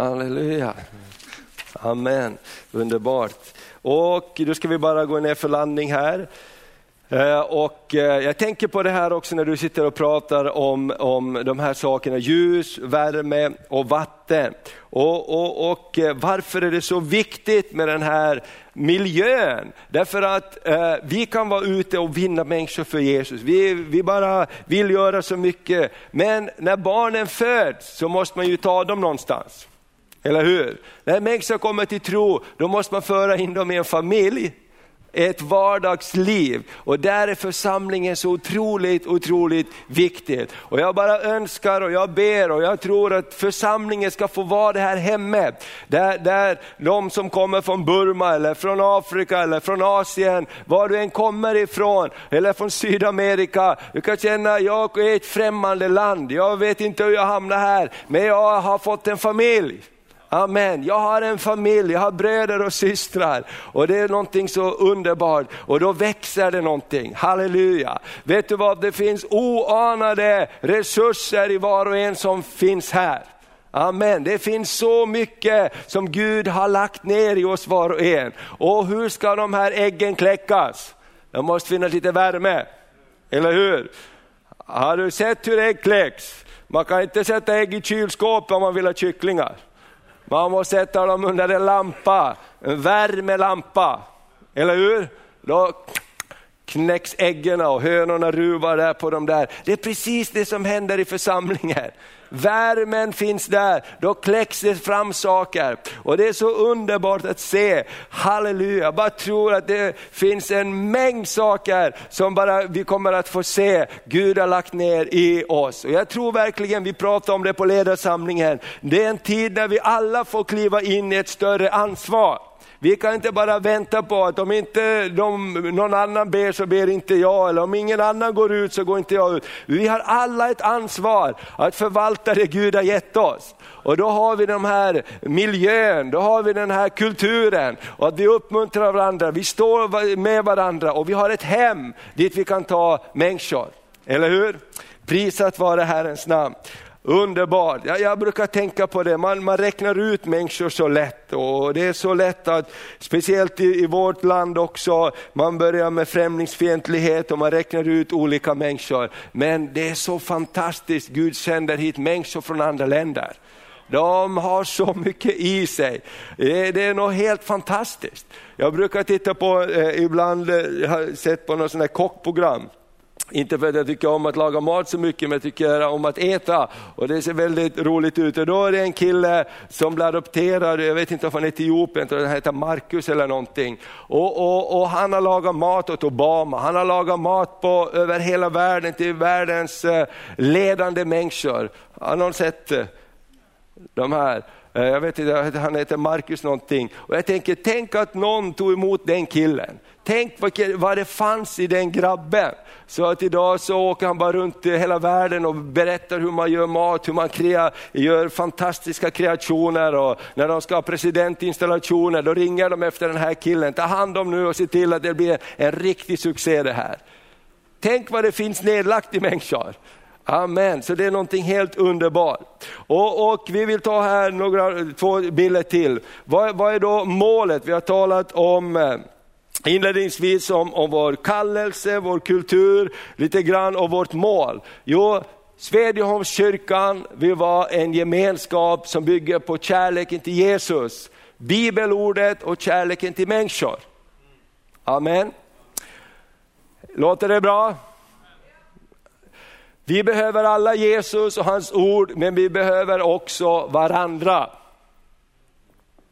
Halleluja. Amen, underbart. Och då ska vi bara gå ner för landning här. Eh, och eh, jag tänker på det här också när du sitter och pratar om, om de här sakerna, ljus, värme och vatten. Och, och, och eh, varför är det så viktigt med den här miljön? Därför att eh, vi kan vara ute och vinna människor för Jesus. Vi, vi bara vill göra så mycket. Men när barnen föds så måste man ju ta dem någonstans. Eller hur? När människor kommer till tro, då måste man föra in dem i en familj ett vardagsliv och där är församlingen så otroligt, otroligt viktigt. Och jag bara önskar och jag ber och jag tror att församlingen ska få vara det här hemmet. Där, där de som kommer från Burma eller från Afrika eller från Asien, var du än kommer ifrån, eller från Sydamerika, du kan känna, jag är ett främmande land, jag vet inte hur jag hamnar här, men jag har fått en familj. Amen. Jag har en familj, jag har bröder och systrar och det är någonting så underbart och då växer det någonting. Halleluja. Vet du vad, det finns oanade resurser i var och en som finns här. Amen. Det finns så mycket som Gud har lagt ner i oss var och en. Och hur ska de här äggen kläckas? Det måste finnas lite värme, eller hur? Har du sett hur ägg kläcks? Man kan inte sätta ägg i kylskåpet om man vill ha kycklingar. Man måste sätta dem under en lampa, en värmelampa. Eller hur? Då knäcks äggen och hönorna ruvar där på dem där. Det är precis det som händer i församlingen. Värmen finns där, då kläcks det fram saker. Och det är så underbart att se, halleluja, jag bara tror att det finns en mängd saker som bara vi kommer att få se, Gud har lagt ner i oss. Och jag tror verkligen, vi pratar om det på ledarsamlingen, det är en tid när vi alla får kliva in i ett större ansvar. Vi kan inte bara vänta på att om inte de, någon annan ber så ber inte jag, eller om ingen annan går ut så går inte jag ut. Vi har alla ett ansvar att förvalta det Gud har gett oss. Och då har vi den här miljön, då har vi den här kulturen och att vi uppmuntrar varandra, vi står med varandra och vi har ett hem dit vi kan ta människor. Eller hur? Prisat vare Herrens namn. Underbart, jag, jag brukar tänka på det, man, man räknar ut människor så lätt och det är så lätt att, speciellt i, i vårt land också, man börjar med främlingsfientlighet och man räknar ut olika människor. Men det är så fantastiskt, Gud sänder hit människor från andra länder. De har så mycket i sig. Det är något helt fantastiskt. Jag brukar titta på, eh, ibland, har jag har sett på något sånt här kockprogram, inte för att jag tycker om att laga mat så mycket, men jag tycker om att äta. Och det ser väldigt roligt ut. Och då är det en kille som blir adopterad, jag vet inte om han är Etiopien, han heter Markus eller någonting. Och, och, och, han har lagat mat åt Obama, han har lagat mat på, över hela världen till världens eh, ledande människor. Har någon sett eh, de här? Eh, jag vet inte, han heter Marcus någonting. Och jag tänker, tänk att någon tog emot den killen. Tänk vad det fanns i den grabben. Så att idag så åker han bara runt i hela världen och berättar hur man gör mat, hur man krea, gör fantastiska kreationer och när de ska ha presidentinstallationer då ringer de efter den här killen. Ta hand om nu och se till att det blir en riktig succé det här. Tänk vad det finns nedlagt i människor. Amen, så det är någonting helt underbart. Och, och vi vill ta här några, två bilder till. Vad, vad är då målet? Vi har talat om eh, inledningsvis om, om vår kallelse, vår kultur, lite grann om vårt mål. Jo, Svedjeholmskyrkan vill vara en gemenskap som bygger på kärleken till Jesus, bibelordet och kärleken till människor. Amen. Låter det bra? Vi behöver alla Jesus och hans ord, men vi behöver också varandra.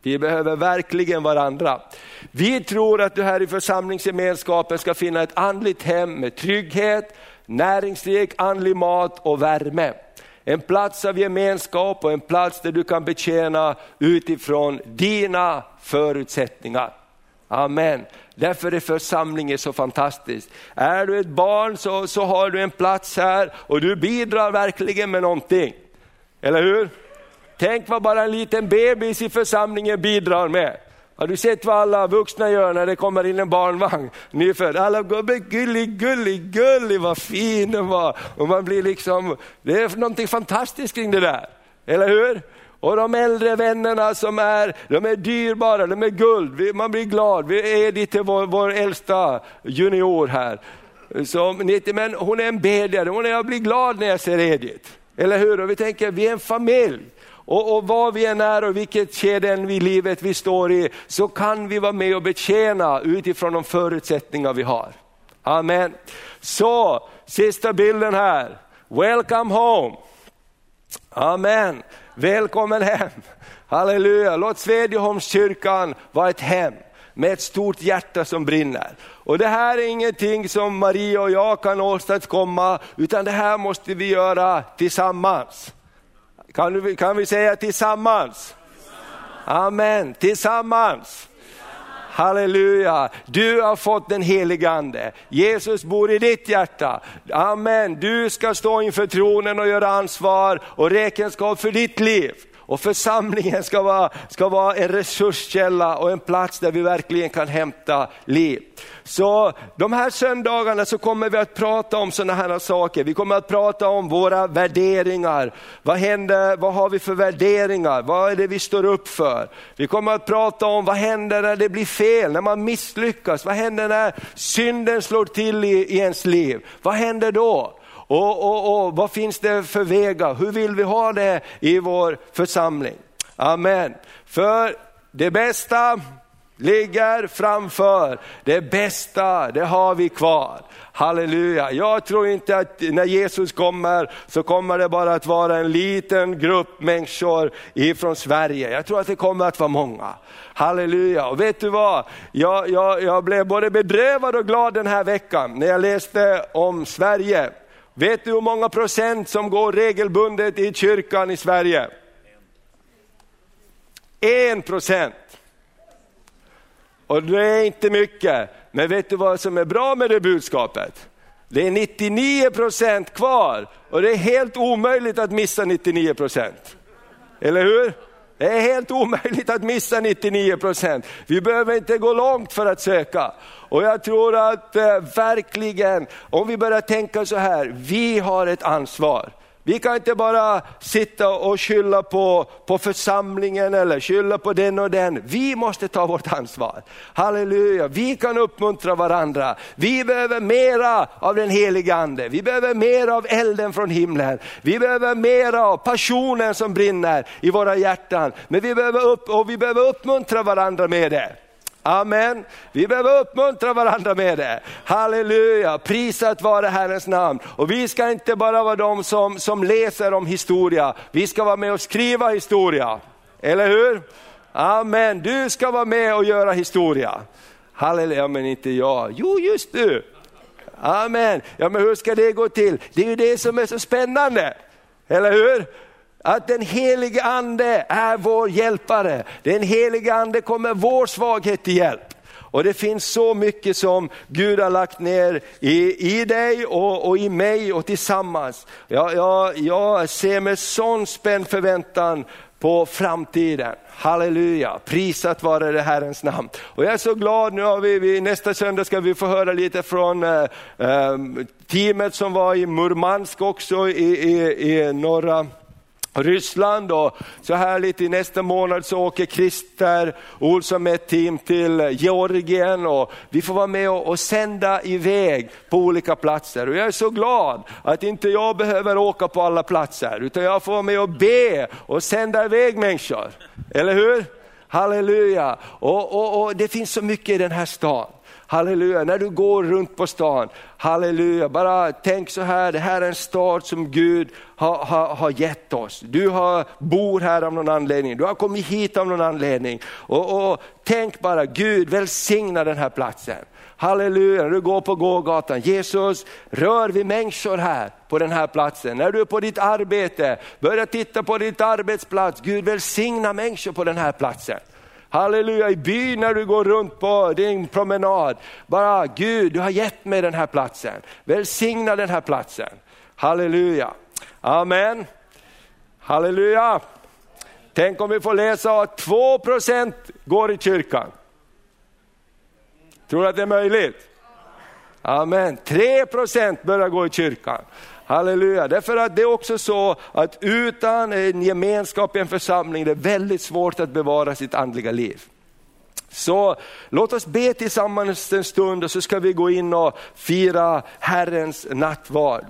Vi behöver verkligen varandra. Vi tror att du här i församlingsgemenskapen ska finna ett andligt hem med trygghet, näringsrik andlig mat och värme. En plats av gemenskap och en plats där du kan betjäna utifrån dina förutsättningar. Amen. Därför är församlingen så fantastisk. Är du ett barn så, så har du en plats här och du bidrar verkligen med någonting. Eller hur? Tänk vad bara en liten bebis i församlingen bidrar med. Har du sett vad alla vuxna gör när det kommer in en barnvagn? Nyfödd. Alla går med gullig, gullig, gullig, vad fin den var. Och man blir liksom, det är någonting fantastiskt kring det där. Eller hur? Och de äldre vännerna som är, de är dyrbara, de är guld. Man blir glad. Vi är lite vår, vår äldsta junior här. som men hon är en bedjare, hon är, jag blir glad när jag ser Edith. Eller hur? Och vi tänker, vi är en familj. Och, och vad vi än är och vilket skede i livet vi står i, så kan vi vara med och betjäna utifrån de förutsättningar vi har. Amen. Så, sista bilden här. Welcome home. Amen. Välkommen hem. Halleluja. Låt Svedjeholmskyrkan vara ett hem med ett stort hjärta som brinner. Och det här är ingenting som Maria och jag kan åstadkomma, utan det här måste vi göra tillsammans. Kan, du, kan vi säga tillsammans? Amen, tillsammans. Halleluja, du har fått den helige ande. Jesus bor i ditt hjärta. Amen, du ska stå inför tronen och göra ansvar och räkenskap för ditt liv. Och församlingen ska vara, ska vara en resurskälla och en plats där vi verkligen kan hämta liv. Så de här söndagarna så kommer vi att prata om sådana här saker. Vi kommer att prata om våra värderingar. Vad händer, vad har vi för värderingar? Vad är det vi står upp för? Vi kommer att prata om vad händer när det blir fel, när man misslyckas? Vad händer när synden slår till i, i ens liv? Vad händer då? Och, och, och vad finns det för vägar? Hur vill vi ha det i vår församling? Amen. För det bästa ligger framför. Det bästa, det har vi kvar. Halleluja. Jag tror inte att när Jesus kommer så kommer det bara att vara en liten grupp människor ifrån Sverige. Jag tror att det kommer att vara många. Halleluja. Och vet du vad? Jag, jag, jag blev både bedrövad och glad den här veckan när jag läste om Sverige. Vet du hur många procent som går regelbundet i kyrkan i Sverige? En procent. Och det är inte mycket, men vet du vad som är bra med det budskapet? Det är 99 procent kvar och det är helt omöjligt att missa 99 procent. Eller hur? Det är helt omöjligt att missa 99 procent. Vi behöver inte gå långt för att söka. Och jag tror att eh, verkligen, om vi börjar tänka så här, vi har ett ansvar. Vi kan inte bara sitta och skylla på, på församlingen eller skylla på den och den. Vi måste ta vårt ansvar. Halleluja, vi kan uppmuntra varandra. Vi behöver mera av den heliga ande. Vi behöver mera av elden från himlen. Vi behöver mera av passionen som brinner i våra hjärtan. Men vi behöver, upp, och vi behöver uppmuntra varandra med det. Amen. Vi behöver uppmuntra varandra med det. Halleluja, prisat vare Herrens namn. Och vi ska inte bara vara de som, som läser om historia, vi ska vara med och skriva historia. Eller hur? Amen, du ska vara med och göra historia. Halleluja, men inte jag. Jo, just du. Amen. Ja, men hur ska det gå till? Det är ju det som är så spännande. Eller hur? Att den helige ande är vår hjälpare. Den helige ande kommer vår svaghet till hjälp. Och det finns så mycket som Gud har lagt ner i, i dig och, och i mig och tillsammans. Jag, jag, jag ser med sån spänd förväntan på framtiden. Halleluja, prisat vare det Herrens namn. Och jag är så glad, nu har vi, vi nästa söndag ska vi få höra lite från eh, eh teamet som var i Murmansk också i, i, i norra Ryssland och så här lite i nästa månad så åker Christer Olsson med ett team till Georgien och vi får vara med och, och sända iväg på olika platser. Och jag är så glad att inte jag behöver åka på alla platser utan jag får vara med och be och sända iväg människor. Eller hur? Halleluja! Och, och, och det finns så mycket i den här staden. Halleluja, när du går runt på stan, halleluja, bara tänk så här, det här är en stad som Gud har, har, har gett oss. Du har, bor här av någon anledning, du har kommit hit av någon anledning. Och, och tänk bara, Gud välsigna den här platsen. Halleluja, när du går på gågatan, Jesus rör vi människor här på den här platsen. När du är på ditt arbete, börja titta på ditt arbetsplats, Gud välsigna människor på den här platsen. Halleluja, i byn när du går runt på din promenad. Bara Gud, du har gett mig den här platsen. Välsigna den här platsen. Halleluja. Amen. Halleluja. Tänk om vi får läsa att 2% går i kyrkan. Tror du att det är möjligt? Amen. 3% börjar gå i kyrkan. Halleluja, därför att det är också så att utan en gemenskap i en församling det är väldigt svårt att bevara sitt andliga liv. Så låt oss be tillsammans en stund och så ska vi gå in och fira Herrens nattvard.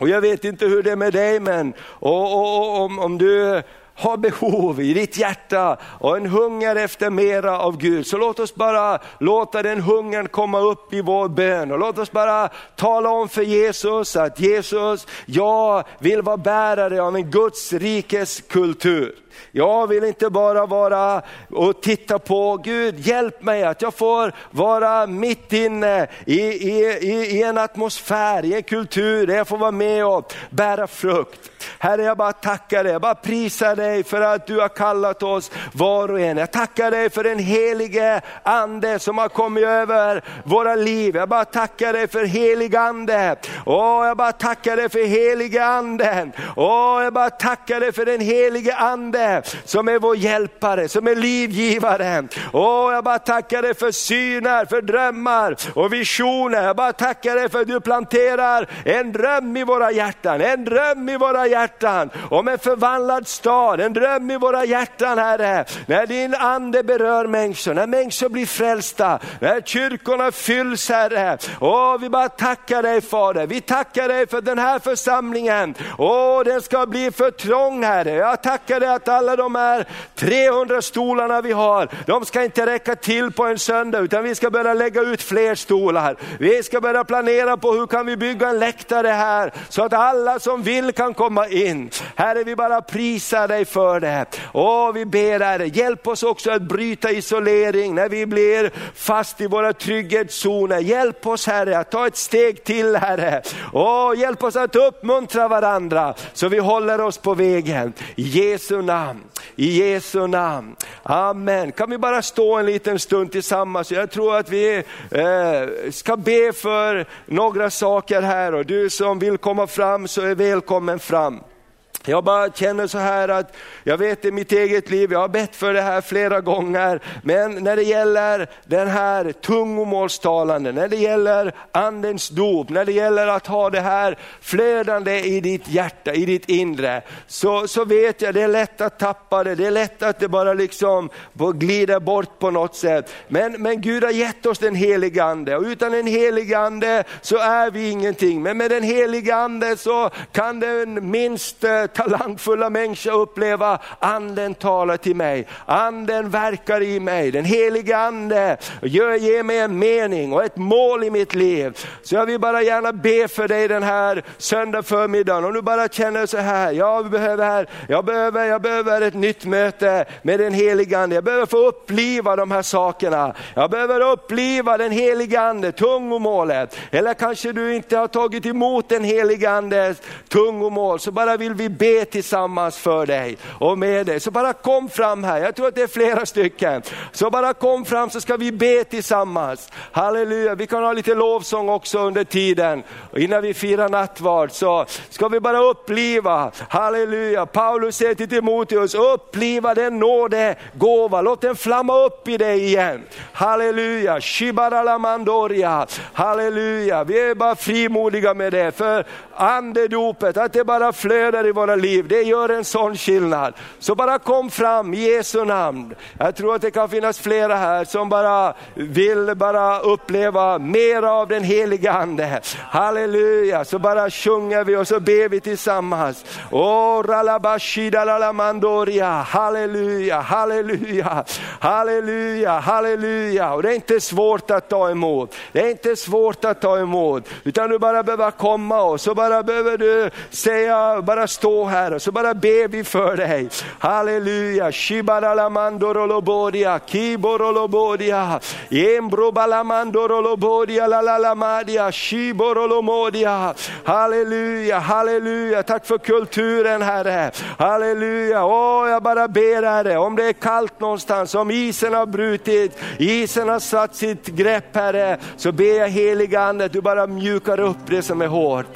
Och jag vet inte hur det är med dig, men och, och, och, om, om du har behov i ditt hjärta och en hunger efter mera av Gud, så låt oss bara låta den hungern komma upp i vår bön och låt oss bara tala om för Jesus att Jesus, jag vill vara bärare av en Guds rikes kultur. Jag vill inte bara vara och titta på, Gud hjälp mig att jag får vara mitt inne i, i, i, en atmosfär, i en kultur där jag får vara med och bära frukt. Herre jag bara tackar dig, jag bara prisar dig för att du har kallat oss var och en. Jag tackar dig för den helige ande som har kommit över våra liv. Jag bara tackar dig för helig ande. Åh, jag bara tackar dig för helige anden. Åh, jag bara tackar dig för den helige ande som är vår hjälpare, som är livgivare. Åh, jag bara tackar dig för syner, för drömmar och visioner. Jag bara tackar dig för att du planterar en dröm i våra hjärtan, en dröm i våra hjärtan om en förvandlad stad, en dröm i våra hjärtan Herre. När din ande berör människor, när människor blir frälsta, när kyrkorna fylls Herre. Åh, vi bara tackar dig Fader, vi tackar dig för den här församlingen. Åh, den ska bli för trång Herre. Jag tackar dig att alla de här 300 stolarna vi har, de ska inte räcka till på en söndag, utan vi ska börja lägga ut fler stolar. Vi ska börja planera på hur kan vi bygga en läktare här, så att alla som vill kan komma in. Herre, vi bara prisar dig för det. Och vi ber Herre, hjälp oss också att bryta isolering när vi blir fast i våra trygghetszoner. Hjälp oss Herre att ta ett steg till Herre. Åh hjälp oss att uppmuntra varandra så vi håller oss på vägen. I Jesu namn namn. I Jesu namn. Amen. Kan vi bara stå en liten stund tillsammans? Jag tror att vi eh, ska be för några saker här och du som vill komma fram så är välkommen fram. Jag bara känner så här att, jag vet i mitt eget liv, jag har bett för det här flera gånger, men när det gäller den här tungomålstalande, när det gäller andens dop, när det gäller att ha det här flödande i ditt hjärta, i ditt inre, så, så vet jag det är lätt att tappa det, det är lätt att det bara liksom glider bort på något sätt. Men, men Gud har gett oss den heliga ande och utan den heliga ande så är vi ingenting. Men med den heliga ande så kan den minst eh, talangfulla människa uppleva, anden talar till mig, anden verkar i mig, den heliga ande gör, ger mig en mening och ett mål i mitt liv. Så jag vill bara gärna be för dig den här söndag förmiddagen, om du bara känner så här, jag behöver, jag behöver, jag behöver ett nytt möte med den heliga ande, jag behöver få uppliva de här sakerna, jag behöver uppliva den heliga ande, tungomålet, eller kanske du inte har tagit emot den heliga andes tungomål, så bara vill vi be be tillsammans för dig och med dig. Så bara kom fram här, jag tror att det är flera stycken. Så bara kom fram så ska vi be tillsammans. Halleluja, vi kan ha lite lovsång också under tiden. innan vi firar nattvard så ska vi bara uppliva, halleluja. Paulus säger till Timoteus, uppliva den nåde gåva, låt den flamma upp i dig igen. Halleluja, shibaralamandoria, halleluja. Vi är bara frimodiga med det, för andedopet, att det bara flödar i våra våra liv, det gör en sån skillnad. Så bara kom fram i Jesu namn. Jag tror att det kan finnas flera här som bara vill bara uppleva mer av den heliga ande. Halleluja, så bara sjunger vi och så ber vi tillsammans. Oh, halleluja, halleluja, halleluja, halleluja. Och det är inte svårt att ta emot. Det är inte svårt att ta emot, utan du bara behöver komma och så bara behöver du säga, bara stå här så bara ber vi för dig. Halleluja, shibaralamandorålobodia, kiborolobodia, embrobalamandorolobodia, lalalamadia, shiborolomodia. Halleluja, halleluja, tack för kulturen Herre. Halleluja, åh jag bara ber Herre, om det är kallt någonstans, om isen har brutit, isen har satt sitt grepp Herre, så ber jag heliga Ande du bara mjukar upp det som är hårt.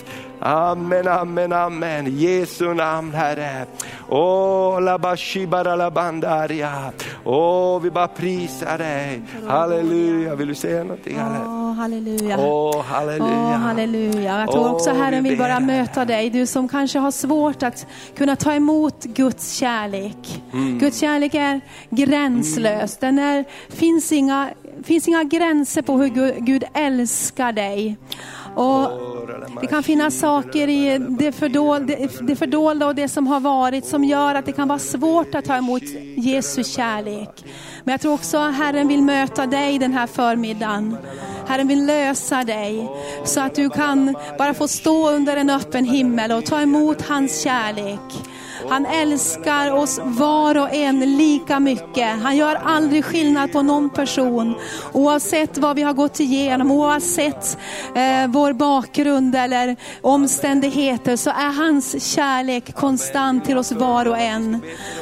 Amen, amen, amen. Jesu namn Herre. Åh. Åh, vi bara prisar dig. Halleluja. Vill du säga någonting? Ja, halleluja. Åh, halleluja. Åh, halleluja. Jag tror Åh, också Herren vi vill bara möta dig. Du som kanske har svårt att kunna ta emot Guds kärlek. Mm. Guds kärlek är gränslös. Den är, finns, inga, finns inga gränser på hur Gud, Gud älskar dig. Och det kan finnas saker i det fördolda, det fördolda och det som har varit som gör att det kan vara svårt att ta emot Jesu kärlek. Men jag tror också att Herren vill möta dig den här förmiddagen. Herren vill lösa dig så att du kan bara få stå under en öppen himmel och ta emot hans kärlek. Han älskar oss var och en lika mycket. Han gör aldrig skillnad på någon person. Oavsett vad vi har gått igenom, oavsett eh, vår bakgrund eller omständigheter så är hans kärlek konstant till oss var och en.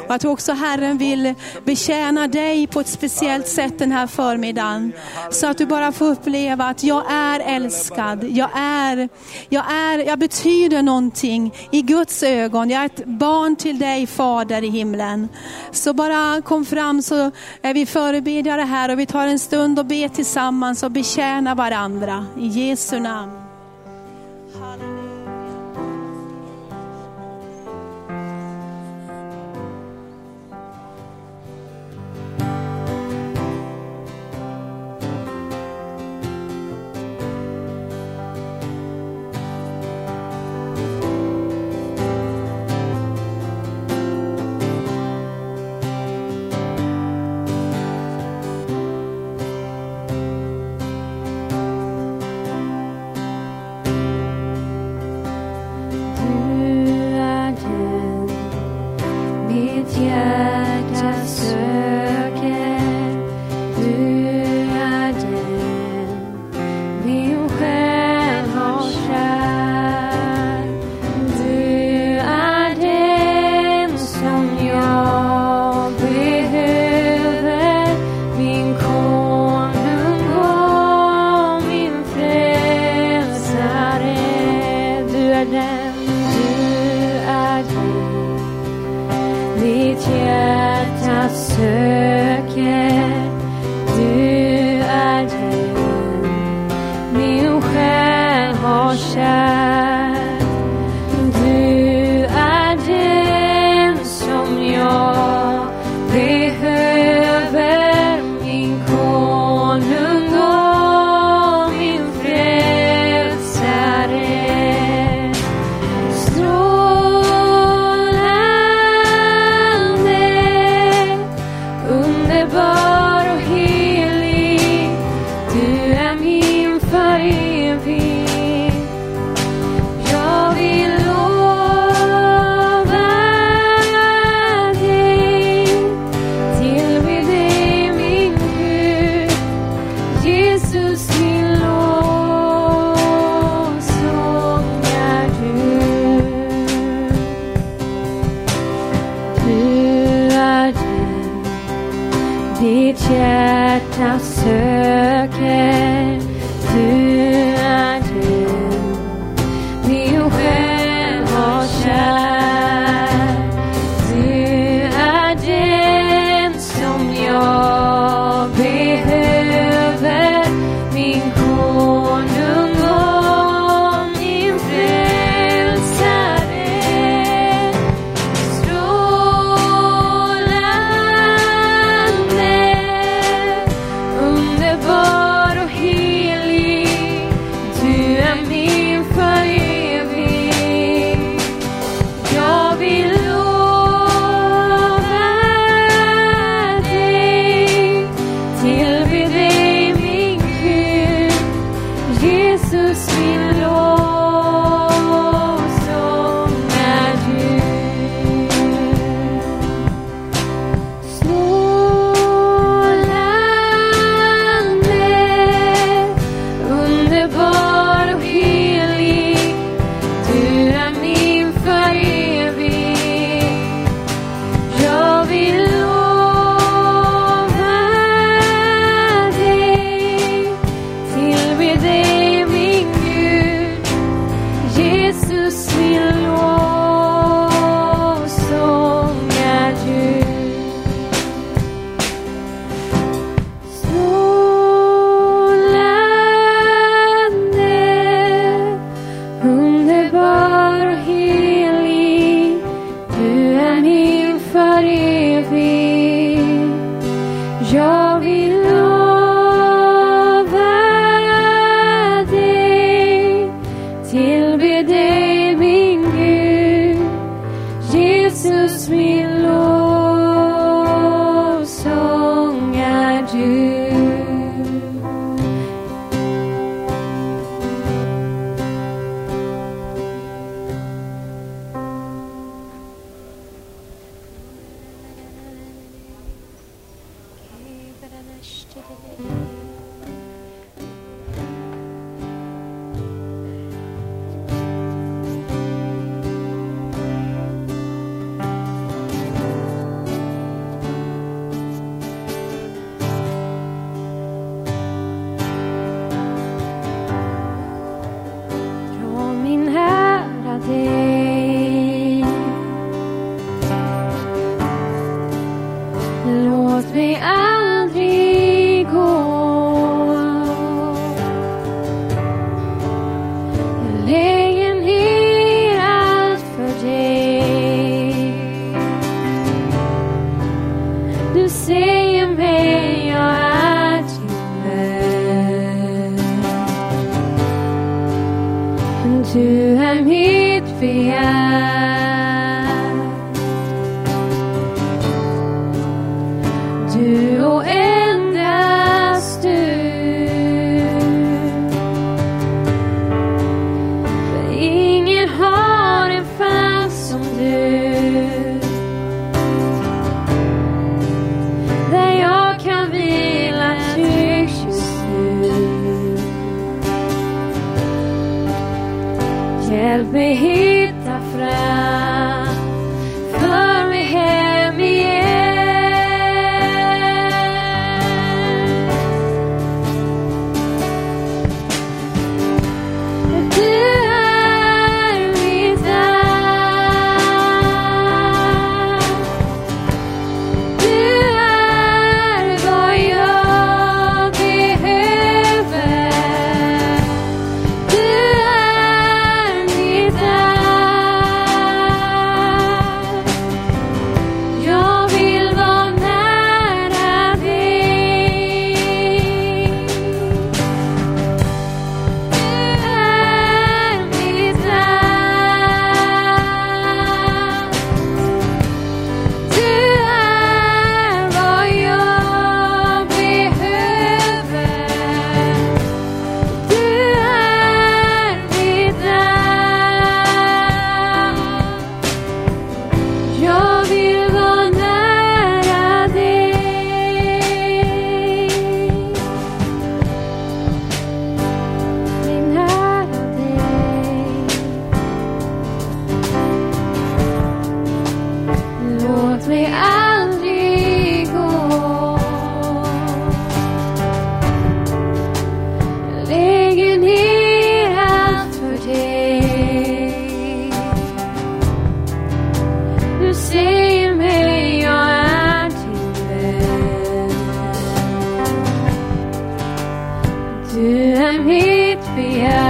Och jag tror också Herren vill betjäna dig på ett speciellt sätt den här förmiddagen. Så att du bara får uppleva att jag är älskad. Jag är, jag är, jag betyder någonting i Guds ögon. Jag är ett barn till dig Fader i himlen. Så bara kom fram så är vi förebedjare här och vi tar en stund och ber tillsammans och betjänar varandra. I Jesu namn. Du är den, du är Gud. mitt hjärta söker. Fiat. happy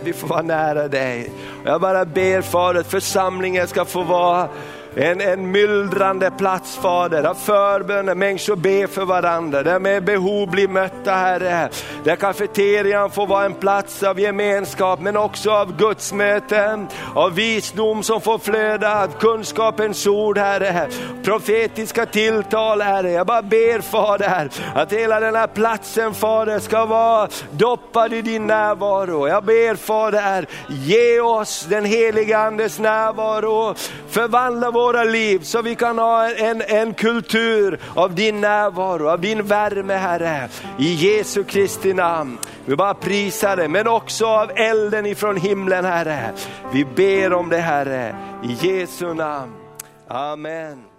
att vi får vara nära dig. Jag bara ber Fader att församlingen ska få vara en, en myllrande plats Fader, där förböner, människor ber för varandra, där med behov blir mötta Herre. Där kafeterian får vara en plats av gemenskap men också av Guds möten, av visdom som får flöda, av kunskapens ord Herre, profetiska tilltal Herre. Jag bara ber Fader att hela den här platsen Fader ska vara doppad i din närvaro. Jag ber Fader, ge oss den heliga Andes närvaro, förvandla våra liv så vi kan ha en, en kultur av din närvaro, av din värme Herre. I Jesu Kristi namn. Vi bara prisar dig, men också av elden ifrån himlen Herre. Vi ber om det Herre, i Jesu namn. Amen.